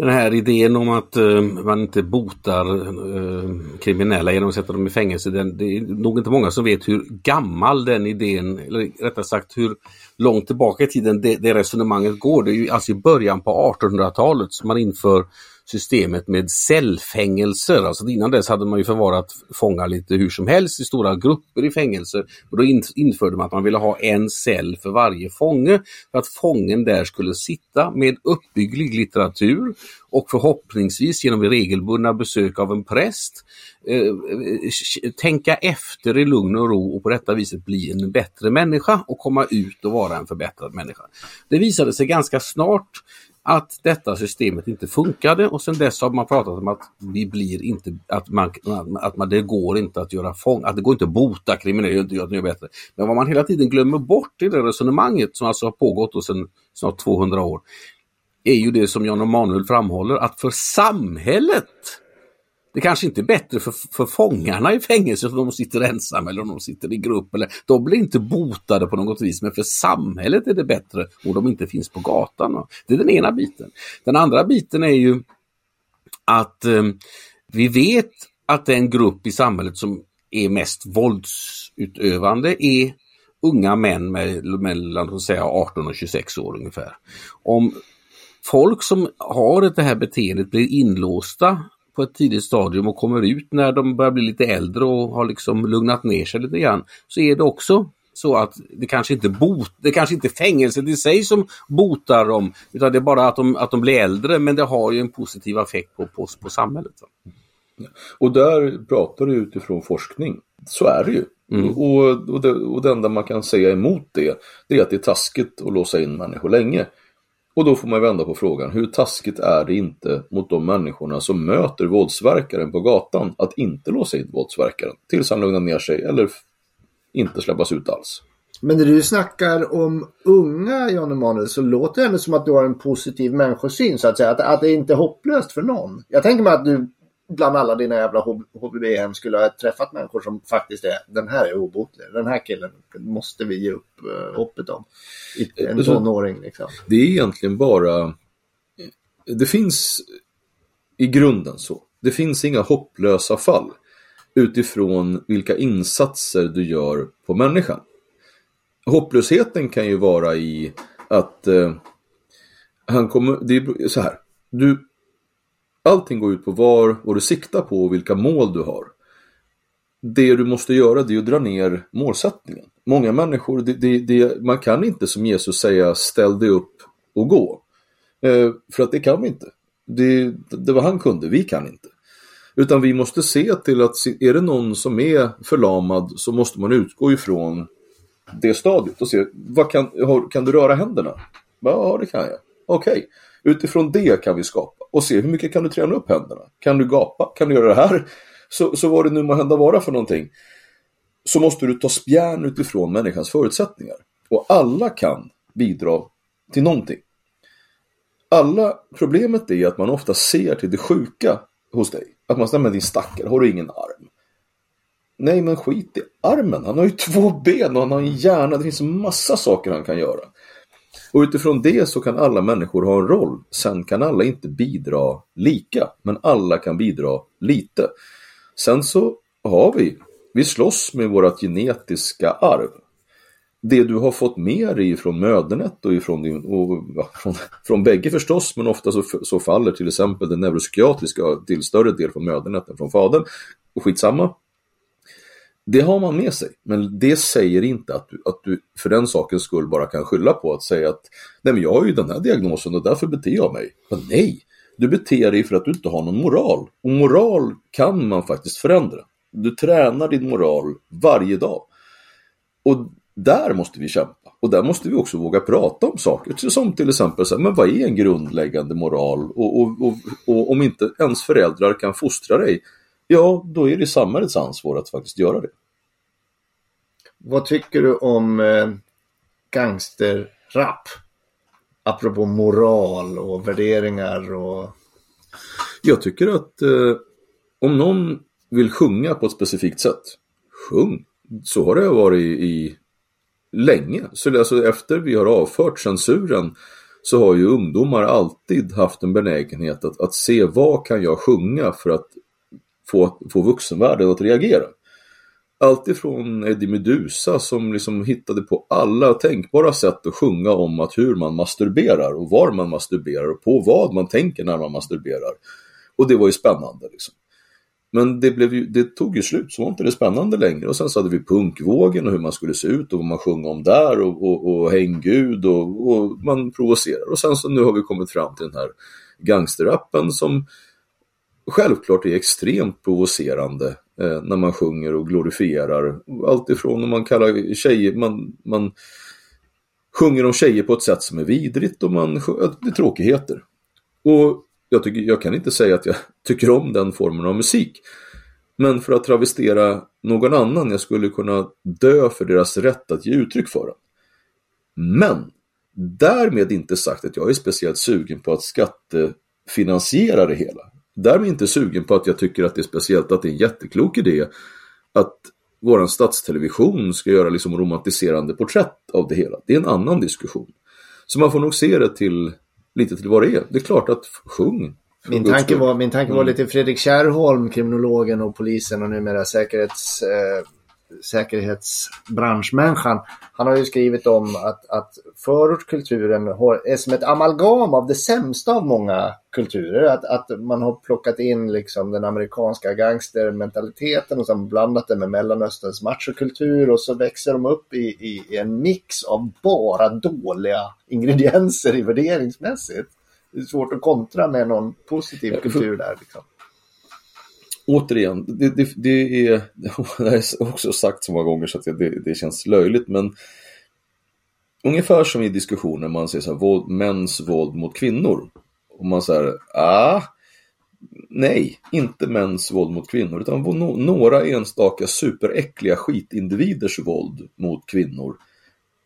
Den här idén om att eh, man inte botar eh, kriminella genom att sätta dem i fängelse, den, det är nog inte många som vet hur gammal den idén, eller rättare sagt hur långt tillbaka i tiden det, det resonemanget går. Det är ju alltså i början på 1800-talet som man inför systemet med cellfängelser. Alltså innan dess hade man ju förvarat fångar lite hur som helst i stora grupper i fängelser. Och då införde man att man ville ha en cell för varje fånge för att fången där skulle sitta med uppbygglig litteratur och förhoppningsvis genom regelbundna besök av en präst eh, eh tänka efter i lugn och ro och på detta viset bli en bättre människa och komma ut och vara en förbättrad människa. Det visade sig ganska snart att detta systemet inte funkade och sen dess har man pratat om att vi blir inte, att man, att man, det går inte att göra fång, att det går inte att bota kriminella, inte göra bättre. Men vad man hela tiden glömmer bort i det resonemanget som alltså har pågått sedan snart 200 år, är ju det som Jan Emanuel framhåller att för samhället det kanske inte är bättre för, för fångarna i fängelset om de sitter ensamma eller om de sitter i grupp. Eller, de blir inte botade på något vis, men för samhället är det bättre om de inte finns på gatan. Det är den ena biten. Den andra biten är ju att eh, vi vet att den grupp i samhället som är mest våldsutövande är unga män med, mellan säga, 18 och 26 år ungefär. Om folk som har det här beteendet blir inlåsta på ett tidigt stadium och kommer ut när de börjar bli lite äldre och har liksom lugnat ner sig lite grann så är det också så att det kanske inte bot, det kanske inte är fängelset i sig som botar dem utan det är bara att de, att de blir äldre men det har ju en positiv effekt på, på, på samhället. Och där pratar du utifrån forskning. Så är det ju. Mm. Och, och, det, och det enda man kan säga emot det, det är att det är taskigt att låsa in människor länge. Och då får man vända på frågan, hur taskigt är det inte mot de människorna som möter våldsverkaren på gatan att inte låsa in våldsverkaren tills han lugnar ner sig eller inte släppas ut alls. Men när du snackar om unga Jan Emanuel så låter det ändå som att du har en positiv människosyn så att säga. Att, att det inte är hopplöst för någon. Jag tänker mig att du bland alla dina jävla HVB-hem skulle ha träffat människor som faktiskt är den här är obotlig. Den här killen måste vi ge upp uh, hoppet om. En alltså, tonåring liksom. Det är egentligen bara det finns i grunden så. Det finns inga hopplösa fall utifrån vilka insatser du gör på människan. Hopplösheten kan ju vara i att eh, han kommer, det är så här, du Allting går ut på var, vad du siktar på och vilka mål du har. Det du måste göra det är att dra ner målsättningen. Många människor, det, det, det, man kan inte som Jesus säga ställ dig upp och gå. Eh, för att det kan vi inte. Det, det var han kunde, vi kan inte. Utan vi måste se till att är det någon som är förlamad så måste man utgå ifrån det stadiet och se, vad kan, kan du röra händerna? Ja, det kan jag. Okej, okay utifrån det kan vi skapa och se hur mycket kan du träna upp händerna? Kan du gapa? Kan du göra det här? Så, så vad det nu må hända vara för någonting. Så måste du ta spjärn utifrån människans förutsättningar. Och alla kan bidra till någonting. Alla, problemet är att man ofta ser till det sjuka hos dig. Att man säger, men din stackare, har du ingen arm? Nej, men skit i armen. Han har ju två ben och han har en hjärna. Det finns massa saker han kan göra. Och utifrån det så kan alla människor ha en roll. Sen kan alla inte bidra lika, men alla kan bidra lite. Sen så har vi, vi slåss med vårt genetiska arv. Det du har fått med dig från mödernet och, ifrån din, och ja, från, från bägge förstås, men ofta så, så faller till exempel det neuropsykiatriska till större del från mödernet än från fadern. Och skitsamma, det har man med sig, men det säger inte att du, att du för den sakens skull bara kan skylla på att säga att nej men jag har ju den här diagnosen och därför beter jag mig. Men nej, du beter dig för att du inte har någon moral. Och moral kan man faktiskt förändra. Du tränar din moral varje dag. Och där måste vi kämpa. Och där måste vi också våga prata om saker. Som till exempel, så här, men vad är en grundläggande moral? Och, och, och, och om inte ens föräldrar kan fostra dig, ja, då är det samhällets ansvar att faktiskt göra det. Vad tycker du om eh, gangsterrap? Apropå moral och värderingar och... Jag tycker att eh, om någon vill sjunga på ett specifikt sätt, sjung. Så har det varit i, i länge. Så alltså, efter vi har avfört censuren så har ju ungdomar alltid haft en benägenhet att, att se vad kan jag sjunga för att få, få vuxenvärlden att reagera. Alltifrån Eddie Medusa som liksom hittade på alla tänkbara sätt att sjunga om att hur man masturberar och var man masturberar och på vad man tänker när man masturberar. Och det var ju spännande. Liksom. Men det, blev ju, det tog ju slut, så var inte det spännande längre. Och sen så hade vi punkvågen och hur man skulle se ut och vad man sjöng om där och, och, och häng Gud och, och, man provocerar. Och sen så nu har vi kommit fram till den här gangsterrappen som självklart är extremt provocerande eh, när man sjunger och glorifierar. Allt ifrån om man kallar tjejer, man, man sjunger om tjejer på ett sätt som är vidrigt och man, det är tråkigheter. Och jag, tycker, jag kan inte säga att jag tycker om den formen av musik. Men för att travestera någon annan, jag skulle kunna dö för deras rätt att ge uttryck för den. Men Därmed inte sagt att jag är speciellt sugen på att skattefinansiera det hela. Därmed inte sugen på att jag tycker att det är speciellt att det är en jätteklok idé att våran statstelevision ska göra liksom romantiserande porträtt av det hela. Det är en annan diskussion. Så man får nog se det till lite till vad det är. Det är klart att sjung. Min tanke, var, min tanke var lite Fredrik Kärrholm, kriminologen och polisen och numera säkerhets, eh, säkerhetsbranschmänniskan. Han har ju skrivit om att, att förortskulturen är som ett amalgam av det sämsta av många kulturer. Att, att man har plockat in liksom den amerikanska gangstermentaliteten och sen blandat det med Mellanösterns machokultur och så växer de upp i, i, en mix av bara dåliga ingredienser i värderingsmässigt. Det är svårt att kontra med någon positiv kultur där. Liksom återigen, det, det, det, är, det är också sagt så många gånger så att det, det känns löjligt, men ungefär som i diskussioner man säger så här, våld, mäns våld mot kvinnor. Och man säger, ah, nej, inte mäns våld mot kvinnor, utan några enstaka superäckliga skitindividers våld mot kvinnor.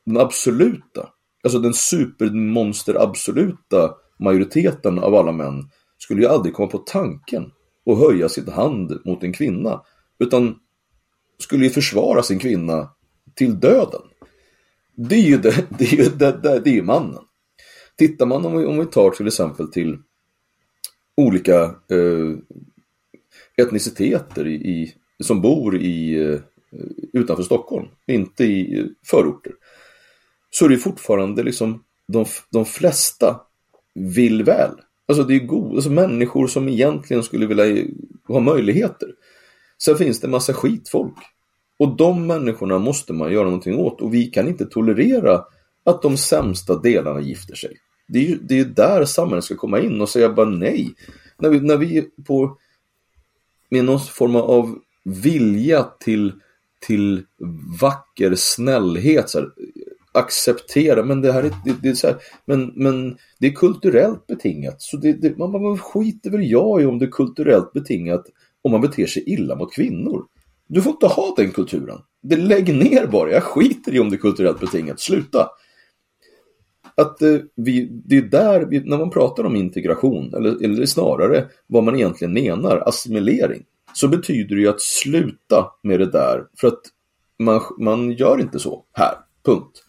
Den absoluta, alltså den supermonster absoluta majoriteten av alla män skulle ju aldrig komma på tanken och höja sin hand mot en kvinna. Utan skulle ju försvara sin kvinna till döden. Det är ju, det, det är ju det, det, det är mannen. Tittar man om vi, om vi tar till exempel till olika eh, etniciteter i, i, som bor i, eh, utanför Stockholm, inte i eh, förorter. Så är det fortfarande liksom de, de flesta vill väl. Alltså det är god, alltså människor som egentligen skulle vilja ha möjligheter. Sen finns det massa skitfolk. Och de människorna måste man göra någonting åt och vi kan inte tolerera att de sämsta delarna gifter sig. Det är ju det är där samhället ska komma in och säga bara nej. När vi, när vi på med någon form av vilja till, till vacker snällhet, så här, acceptera, men det här är, det, det är så här, men, men det är kulturellt betingat. Så det, det, man, man skiter väl jag i om det är kulturellt betingat om man beter sig illa mot kvinnor. Du får inte ha den kulturen. Det lägg ner bara, jag skiter i om det är kulturellt betingat, sluta. Att eh, vi, det är där, vi, när man pratar om integration, eller, eller snarare vad man egentligen menar, assimilering, så betyder det ju att sluta med det där, för att man, man gör inte så här, punkt.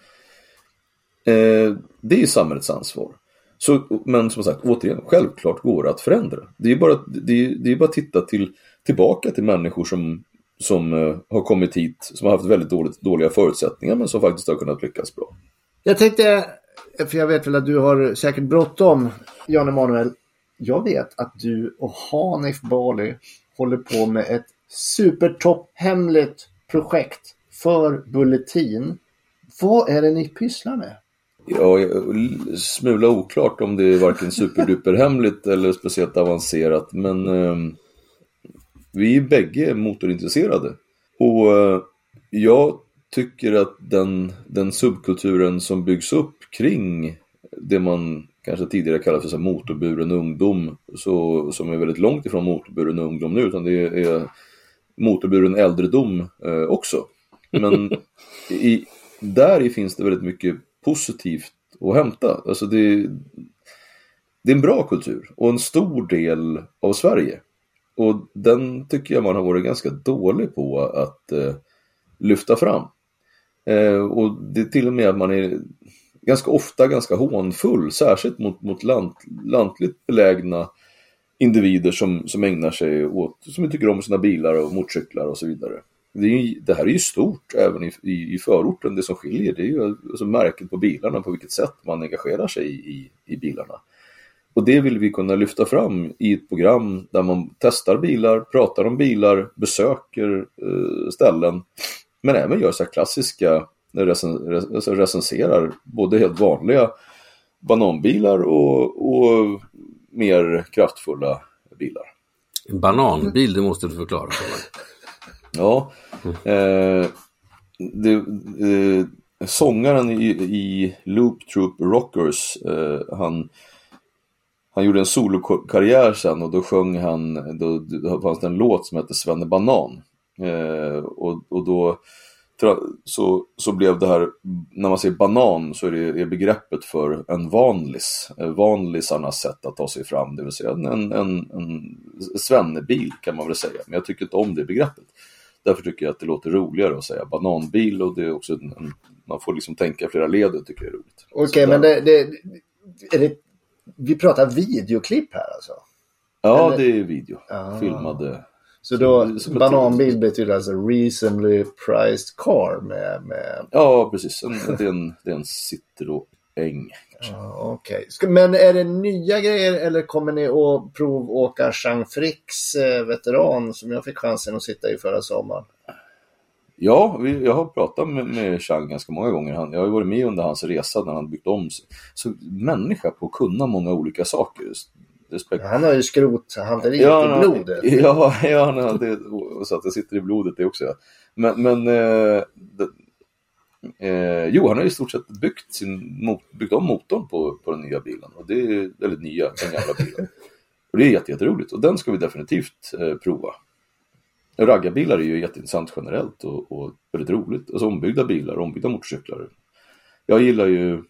Eh, det är samhällets ansvar. Så, men som sagt, återigen, självklart går det att förändra. Det är bara, det är, det är bara att titta till, tillbaka till människor som, som eh, har kommit hit, som har haft väldigt dåligt, dåliga förutsättningar men som faktiskt har kunnat lyckas bra. Jag tänkte, för jag vet väl att du har säkert bråttom, Jan Emanuel. Jag vet att du och Hanif Bali håller på med ett supertopphemligt projekt för Bulletin. Vad är det ni pysslar med? Ja, smula oklart om det är varken superduperhemligt eller speciellt avancerat, men eh, vi är bägge motorintresserade. Och eh, jag tycker att den, den subkulturen som byggs upp kring det man kanske tidigare kallade för så motorburen ungdom, så, som är väldigt långt ifrån motorburen ungdom nu, utan det är motorburen äldredom eh, också. Men i, där finns det väldigt mycket positivt att hämta. Alltså det, det är en bra kultur och en stor del av Sverige. Och den tycker jag man har varit ganska dålig på att eh, lyfta fram. Eh, och det är till och med att man är ganska ofta ganska hånfull, särskilt mot, mot lant, lantligt belägna individer som, som ägnar sig åt, som tycker om sina bilar och motorcyklar och så vidare det, är, det, här är ju stort även i, i, i förorten. Det som skiljer det är ju alltså märket på bilarna, på vilket sätt man engagerar sig i, i bilarna. Och det vill vi kunna lyfta fram i ett program där man testar bilar, pratar om bilar, besöker eh, ställen, men även gör så här klassiska, recen, alltså recenserar både helt vanliga bananbilar och, och mer kraftfulla bilar. Bananbil, det måste du förklara för mig. Ja. Eh, det, eh, sångaren i, i Loop Troop Rockers, eh, han, han gjorde en solokarriär sen och då sjöng han, då, då fanns det en låt som hette Svenne Banan. Eh, och, och då så, så blev det här, när man säger banan så är det är begreppet för en vanlis, eh, vanlisarnas sätt att ta sig fram, det vill säga en, en, en, en svennebil kan man väl säga, men jag tycker inte om det begreppet. Därför tycker jag att det låter roligare att säga bananbil och det är också en, man får liksom tänka flera led, det tycker jag är roligt. Okej, Så men det, det, är det... Vi pratar videoklipp här alltså? Ja, eller- det är video, Ah. filmade. Så då, Som- bananbil betyder alltså reasonably priced car med... med Ja, precis. En, det är en, det är en Citroën kanske. ja, Okej. Ska- Men är det nya grejer eller kommer ni att provåka Jean Fricks eh, veteran som jag fick chansen att sitta i förra sommaren? Ja, vi, jag har pratat med, med Chang ganska många gånger. Han, jag har varit med under hans resa när han byggt om sig. Så människa på att kunna många olika saker. Respekt. Han har ju skrothanteriet Ja, i blodet. Ja, ja han har det, så att det sitter i blodet det också. Men, men eh, det, eh, jo, han har i stort sett byggt, sin, byggt om motorn på, på den nya bilen. Och det är, eller nya, den gamla bilen. Och det är jätte, jätteroligt och den ska vi definitivt eh, prova. Raggarbilar är ju jätteintressant generellt och, och väldigt roligt. Alltså ombyggda bilar, ombyggda motorcyklar. Jag gillar ju,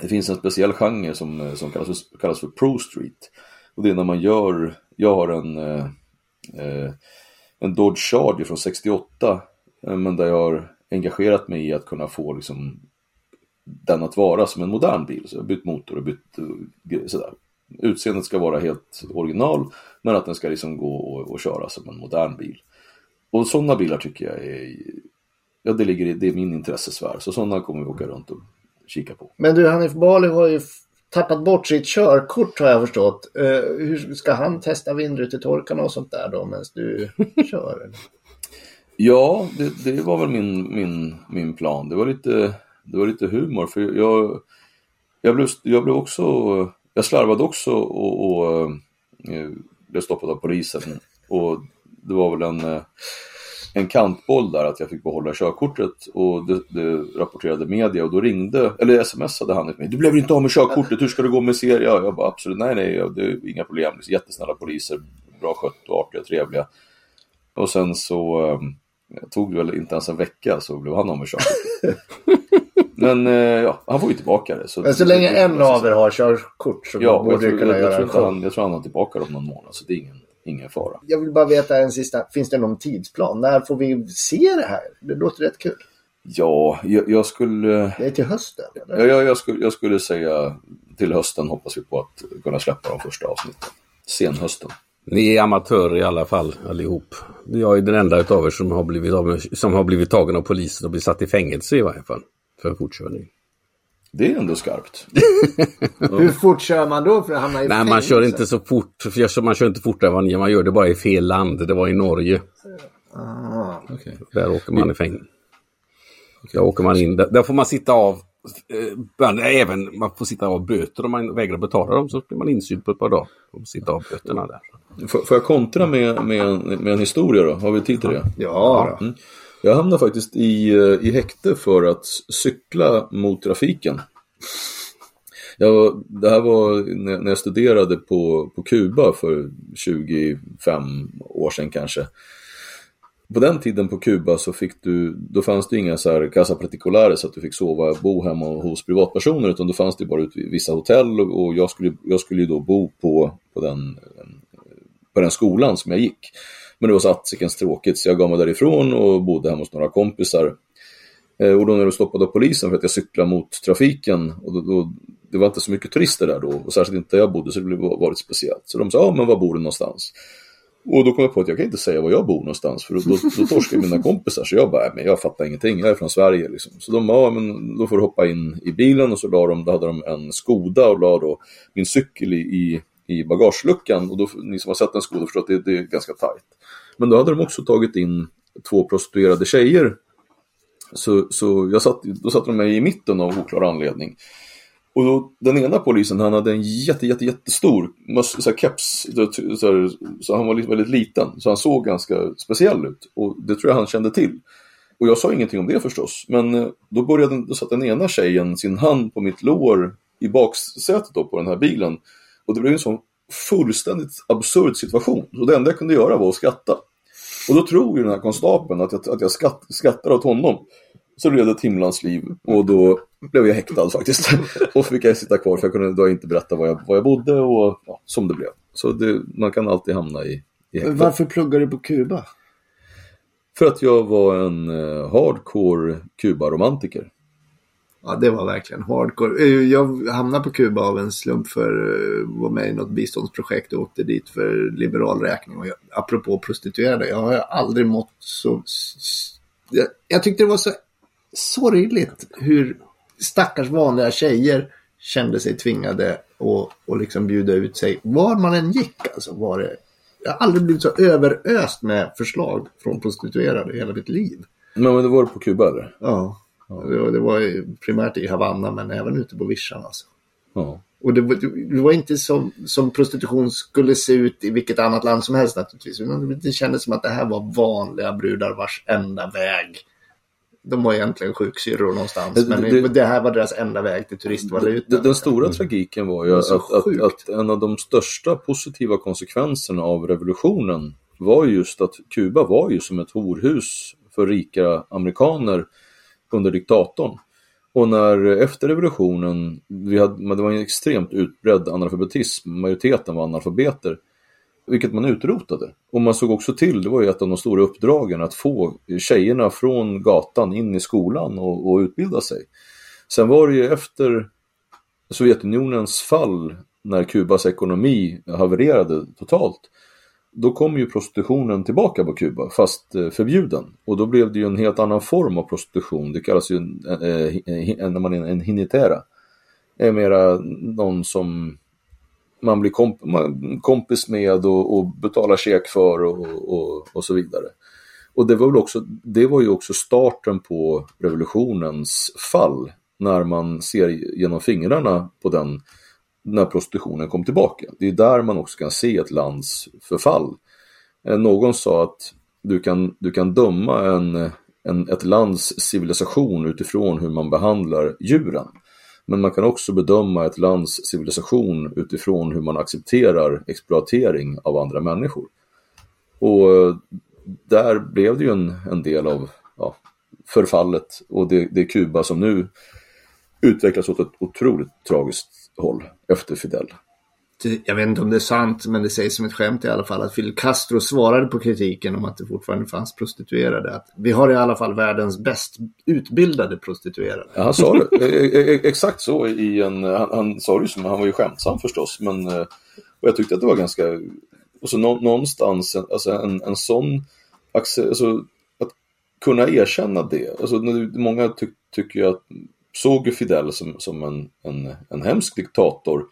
det finns en speciell genre som, som kallas, för, kallas för Pro Street. Och det är när man gör, jag har en, eh, eh, en Dodge Charger från 68, eh, men där jag har engagerat mig i att kunna få liksom, den att vara som en modern bil. Så jag har bytt motor och bytt eh, sådär. Utseendet ska vara helt original, men att den ska liksom gå och, och köra som en modern bil. Och sådana bilar tycker jag är, ja det ligger i, det är min intressesfär, så sådana kommer vi åka runt och kika på. Men du, Hanif Bali har ju tappat bort sitt körkort har jag förstått. Uh, hur ska han testa vindrutetorkarna och sånt där då medan du kör? Ja, det, det var väl min, min, min plan. Det var lite, det var lite humor för jag, jag, blev, jag blev också, jag slarvade också och, och eh, blev stoppad av polisen. Och det var väl en, eh, en kantboll där att jag fick behålla körkortet och det, det rapporterade media och då ringde, eller smsade han till mig. Du blev inte av med körkortet, hur ska det gå med serie? Jag bara absolut, nej nej, det är inga problem. Jättesnälla poliser, bra skött och artiga och trevliga. Och sen så eh, eh, tog det väl inte ens en vecka så blev han av med körkortet. Men eh, ja, han får ju tillbaka det. Så Men så länge en av er har körkort så Ja, borde jag du tror, kunna jag, jag, göra tror inte show. han, jag tror han har tillbaka dem någon månad så det är ingen, ingen fara. Jag vill bara veta en sista, finns det någon tidsplan? När får vi se det här? Det låter rätt kul. Ja, jag, jag skulle... Det är till hösten? Eller? Ja, jag, jag, skulle, jag skulle säga till hösten hoppas vi på att kunna släppa de första avsnitten. Senhösten. Ni är amatörer i alla fall allihop. Jag är den enda utav er som har blivit, av, som har blivit tagen av polisen och blivit satt i fängelse i varje fall. För fortkörning. Det är ändå skarpt. Hur fort kör man då för att hamna i Nej, man fängelse? kör inte så fort. för jag- Man kör inte fortare än vad ni. Man gör det bara i fel land. Det var i Norge. Ah. Okej. Där åker man i fängelse. Där åker man in. Där, där får man sitta av. Eh, men även man får sitta av böter om man vägrar betala dem. Så blir man insydd på ett par dagar. Och sitta av böterna där. Får, får jag kontra med, med, en, med en historia då? Har vi tid till det? Ja. Mm. Jag hamnade faktiskt i, eh, i häkte för att cykla mot trafiken. Jag, det här var när när jag studerade på, på Kuba för 25 år sedan kanske. På den tiden på Kuba så fick du, då fanns det inga så här casa particulares så att du fick sova, bo hemma hos privatpersoner utan då fanns det bara ut vissa hotell och, och jag, skulle, jag skulle ju då bo på, på, den, på den skolan som jag gick. Men det var så attsikens tråkigt så jag gav mig därifrån och bodde hemma hos några kompisar. Eh, och då när du stoppade polisen för att jag cyklade mot trafiken, och då, då, det var inte så mycket turister där då, och särskilt inte där jag bodde, så det blev varit speciellt. Så de sa, ja men var bor du någonstans? Och då kom jag på att jag kan inte säga var jag bor någonstans, för då, då, då torskar mina kompisar. Så jag bara, men jag fattar ingenting, jag är från Sverige liksom. Så de bara, ja men då får du hoppa in i bilen, och så la de, då hade de en Skoda och la då min cykel i, i, i bagageluckan. Och då, ni som har sett en Skoda förstår att det, det är ganska tajt. Men då hade de också tagit in två prostituerade tjejer så, så jag satt, då satte de mig i mitten av oklar anledning. Och då, den ena polisen, han hade en jätte, jätte, jättestor så här keps, så, här, så han var väldigt liten. Så han såg ganska speciell ut. Och det tror jag han kände till. Och jag sa ingenting om det förstås. Men eh, då, började, då satt den ena tjejen sin hand på mitt lår i baksätet då på den här bilen. Och det blev en sån fullständigt absurd situation. Så det enda jag kunde göra var att skratta. Och då tror ju den här konstapeln att jag, att jag skatt, skrattar åt honom. Så blev det ett himlans liv och då blev jag häktad faktiskt. och fick jag sitta kvar för jag kunde då inte berätta var jag, var jag bodde och ja, som det blev. Så det, man kan alltid hamna i, i häktet. Varför pluggar du på Kuba? För att jag var en eh, hardcore Kuba-romantiker. Ja, det var verkligen hardcore. Eh, Jag hamnade på Kuba av en slump för att vara med i något biståndsprojekt och åkte dit för liberal räkning. Och jag, apropå prostituerade, jag har aldrig mått så... Jag, jag tyckte det var så sorgligt hur stackars vanliga tjejer kände sig tvingade att och liksom bjuda ut sig. Var man än gick alltså var det... Jag har aldrig blivit så överöst med förslag från prostituerade i hela mitt liv. Men, men det var på Kuba eller? Ja, det var, det var primärt i Havanna men även ute på vischan alltså. Ja. Och det var, det var inte som, som prostitution skulle se ut i vilket annat land som helst naturligtvis. utan Det kändes som att det här var vanliga brudar vars enda väg. De var egentligen sjuksyrror någonstans. Det- men det- det, här var deras enda väg till turistvaluta. Den, stora tragiken var ju var att, att, att en av de största positiva konsekvenserna av revolutionen var ju just att Kuba var ju som ett horhus för rika amerikaner under diktatorn. Och när efter revolutionen, vi hade, men det var en extremt utbredd analfabetism, majoriteten var analfabeter, vilket man utrotade. Och man såg också till, det var ju ett av de stora uppdragen, att få tjejerna från gatan in i skolan och, och utbilda sig. Sen var det ju efter Sovjetunionens fall, när Kubas ekonomi havererade totalt, då kom ju prostitutionen tillbaka på Kuba, fast eh, förbjuden. Och då blev det ju en helt annan form av prostitution. Det kallas ju en, eh, en, en, en, en hinitera. Det är mera någon som man blir komp man, kompis med och, och betalar check för och, och, och så vidare. Och det var, väl också, det var ju också starten på revolutionens fall, när man ser genom fingrarna på den när prostitutionen kom tillbaka. Det är där man också kan se ett lands förfall. Eh, någon sa att du kan, du kan döma en, en, ett lands civilisation utifrån hur man behandlar djuren. Men man kan också bedöma ett lands civilisation utifrån hur man accepterar exploatering av andra människor. Och eh, där blev det ju en, en del av ja, förfallet och det, det är Kuba som nu utvecklas åt ett otroligt tragiskt håll efter Fidel. Jag vet inte om det är sant, men det sägs som ett skämt i alla fall att Fidel Castro svarade på kritiken om att det fortfarande fanns prostituerade. Att vi har i alla fall världens bäst utbildade prostituerade. Ja, han sa det. E, e, e, exakt så i en, han, han sa det ju som, han var ju skämtsam förstås, men eh, och jag tyckte att det var ganska, och så nå, någonstans, alltså en, en sån, alltså att kunna erkänna det, alltså många ty, tycker ju att, såg Fidel som, som en, en, en hemsk diktator,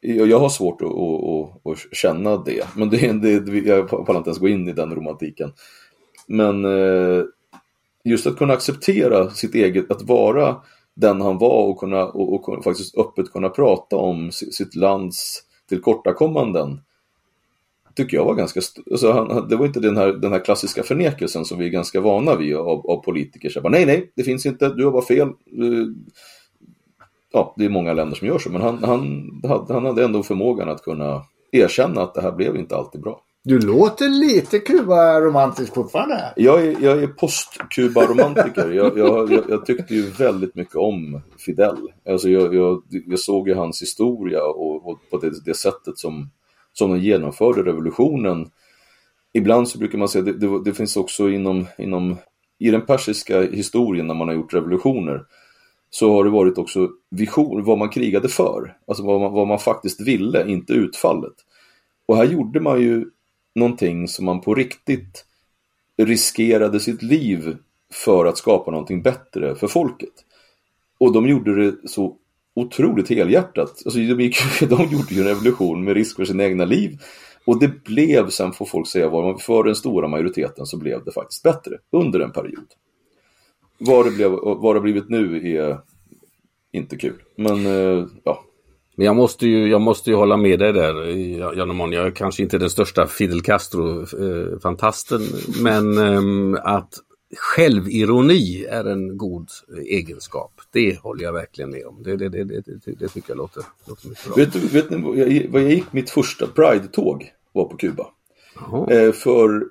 jag, jag har svårt att, att, att, att känna det, men det, det, jag pallar inte ens gå in i den romantiken. Men eh, just att kunna acceptera sitt eget, att vara den han var och, kunna, och, och faktiskt öppet kunna prata om sitt lands tillkortakommanden tycker jag var ganska, alltså han, det var inte den här, den här klassiska förnekelsen som vi är ganska vana vid av, av politiker. Så bara, nej, nej, det finns inte, du har bara fel. Ja, det är många länder som gör så, men han, han, han hade ändå förmågan att kunna erkänna att det här blev inte alltid bra. Du låter lite Kuba-romantisk fortfarande. Jag är, jag är post-Kuba-romantiker. Jag, jag, jag, jag tyckte ju väldigt mycket om Fidel. Alltså jag, jag, jag såg ju hans historia och, och på det, det sättet som, som de genomförde revolutionen. Ibland så brukar man säga, det, det, det finns också inom, inom, i den persiska historien när man har gjort revolutioner, så har det varit också vision, vad man krigade för. Alltså vad man, vad man faktiskt ville, inte utfallet. Och här gjorde man ju någonting som man på riktigt riskerade sitt liv för att skapa någonting bättre för folket. Och de gjorde det så otroligt helhjärtat. Alltså, de, gick, de gjorde ju en revolution med risk för sina egna liv. Och det blev, sen får folk säga vad man för den stora majoriteten så blev det faktiskt bättre under en period. Vad det, blev, vad det blivit nu är inte kul. Men eh, ja, Men jag måste ju, jag måste ju hålla med dig där, Jan Amon. Jag är kanske inte den största Fidel Castro-fantasten, men ehm, att självironi är en god egenskap. Det håller jag verkligen med om. Det, det, det, det, det, tycker jag låter, låter mycket bra. vet, du- vet ni vad jag, vad jag gick mitt första Pride-tåg var på Kuba. Eh, för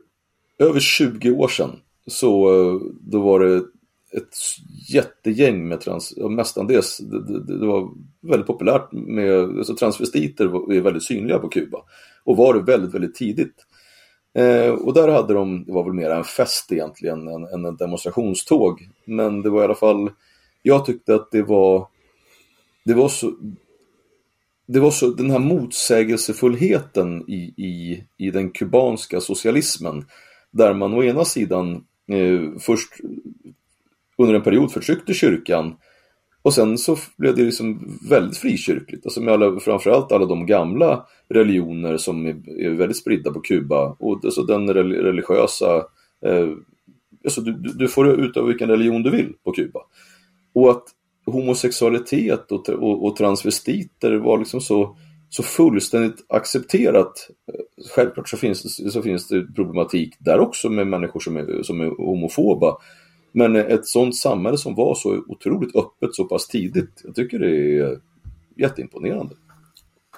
över 20 år sedan så eh, då var det ett jättegäng med trans, mestadels, det, det, det var väldigt populärt med, alltså transvestiter är väldigt synliga på Kuba. Och var det väldigt, väldigt tidigt. Eh, och där hade de, det var väl mer en fest egentligen än, än en demonstrationståg. Men det var i alla fall, jag tyckte att det var, det var så, det var så, den här motsägelsefullheten i, i, i den kubanska socialismen. Där man å ena sidan eh, först under en period förtryckte kyrkan och sen så blev det liksom väldigt frikyrkligt, alltså med alla, framförallt alla de gamla religioner som är, är väldigt spridda på Kuba och alltså den religiösa, eh, alltså du, du får utöva vilken religion du vill på Kuba. Och att homosexualitet och, och, och transvestiter var liksom så, så fullständigt accepterat. Självklart så finns, det, så finns det problematik där också med människor som är, som är homofoba. Men ett sånt samhälle som var så otroligt öppet så pass tidigt, jag tycker det är jätteimponerande.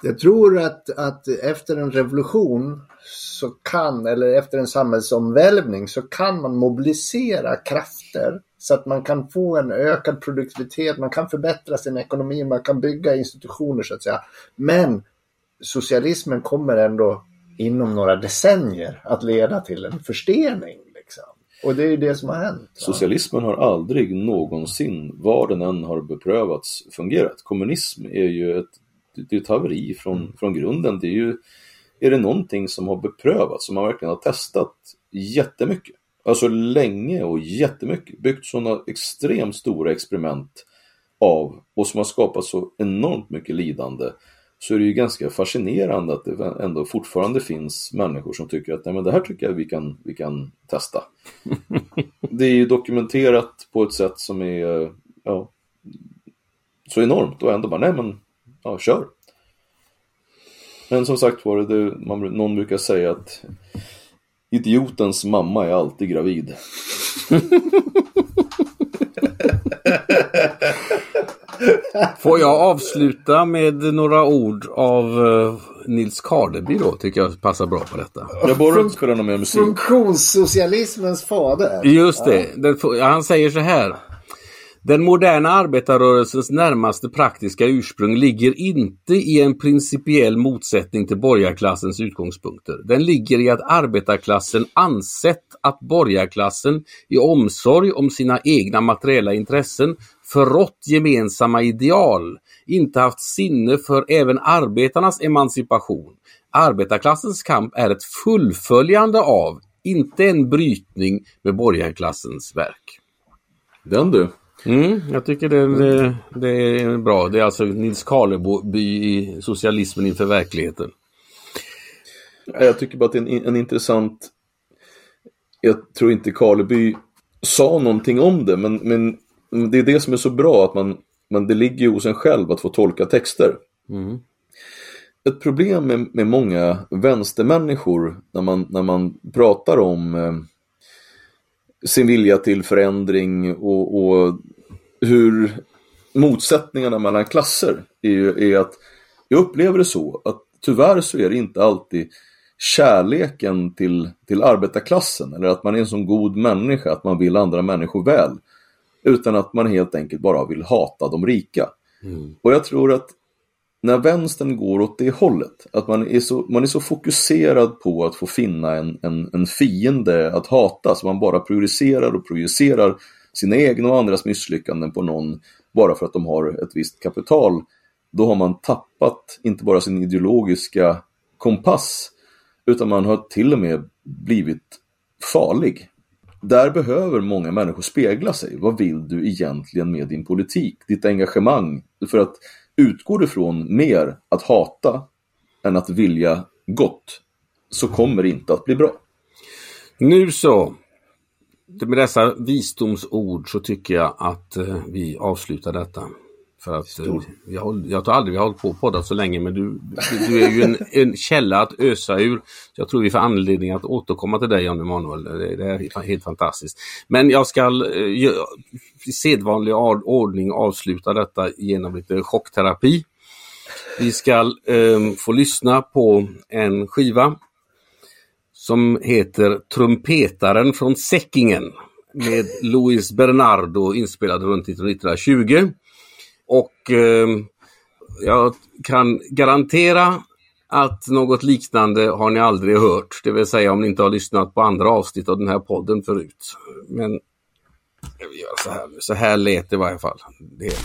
Jag tror att, att efter en revolution så kan, eller efter en samhällsomvälvning så kan man mobilisera krafter så att man kan få en ökad produktivitet, man kan förbättra sin ekonomi, man kan bygga institutioner så att säga. Men socialismen kommer ändå inom några decennier att leda till en förstening. Och det är ju det som har hänt. Socialismen har aldrig någonsin, var den än har beprövats, fungerat. Kommunism är ju ett, det är ett haveri från, mm. från grunden. Det är ju, är det någonting som har beprövats, som man verkligen har testat jättemycket, alltså länge och jättemycket, byggt sådana extremt stora experiment av och som har skapat så enormt mycket lidande så är det ju ganska fascinerande att det ändå fortfarande finns människor som tycker att Nej, men det här tycker jag vi kan, vi kan testa. det är ju dokumenterat på ett sätt som är ja, så enormt och ändå bara, nej men, ja, kör. Men som sagt var, det, man, någon brukar säga att idiotens mamma är alltid gravid. Får jag avsluta med några ord av uh, Nils Karleby då, tycker jag passar bra på detta. Jag bara inte spela någon mer musik. Funktionssocialismens fader. Just det, ja. han säger så här. Den moderna arbetarrörelsens närmaste praktiska ursprung ligger inte i en principiell motsättning till borgarklassens utgångspunkter. Den ligger i att arbetarklassen ansett att borgarklassen i omsorg om sina egna materiella intressen förrått gemensamma ideal, inte haft sinne för även arbetarnas emancipation. Arbetarklassens kamp är ett fullföljande av, inte en brytning med borgarklassens verk. Den du. Mm, jag tycker det, det, är bra. Det är alltså Nils Karleby i Socialismen inför verkligheten. Jag tycker bara att det är en, en intressant... Jag tror inte Karleby sa någonting om det, men, men det är det som är så bra, att man, man, det ligger ju hos en själv att få tolka texter. Mm. Ett problem med, med många vänstermänniskor när man, när man pratar om eh, sin vilja till förändring och, och hur motsättningarna mellan klasser är, är att jag upplever det så att tyvärr så är det inte alltid kärleken till, till arbetarklassen eller att man är en sån god människa att man vill andra människor väl. Utan att man helt enkelt bara vill hata de rika. Mm. Och jag tror att när vänstern går åt det hållet, att man är så, man är så fokuserad på att få finna en, en, en fiende att hata, så man bara projicerar och projicerar sina egna och andras misslyckanden på någon bara för att de har ett visst kapital, då har man tappat inte bara sin ideologiska kompass, utan man har till och med blivit farlig. Där behöver många människor spegla sig. Vad vill du egentligen med din politik? Ditt engagemang? För att utgår du från mer att hata än att vilja gott, så kommer det inte att bli bra. Nu så, med dessa visdomsord så tycker jag att eh, vi avslutar detta. För att eh, vi har, jag tror aldrig vi har hållit på och poddat så länge men du, du är ju en, en, källa att ösa ur. Så Jag tror vi får anledning att återkomma till dig Jan Emanuel. Det, det är helt fantastiskt. Men jag ska eh, i sedvanlig ordning avsluta detta genom lite chockterapi. Vi ska eh, få lyssna på en skiva som heter Trumpetaren från Säckingen med Luis Bernardo inspelad runt 1920. Och eh, jag kan garantera att något liknande har ni aldrig hört, det vill säga om ni inte har lyssnat på andra avsnitt av den här podden förut. Men jag vill göra så här, så här lät det i varje fall. Det hela.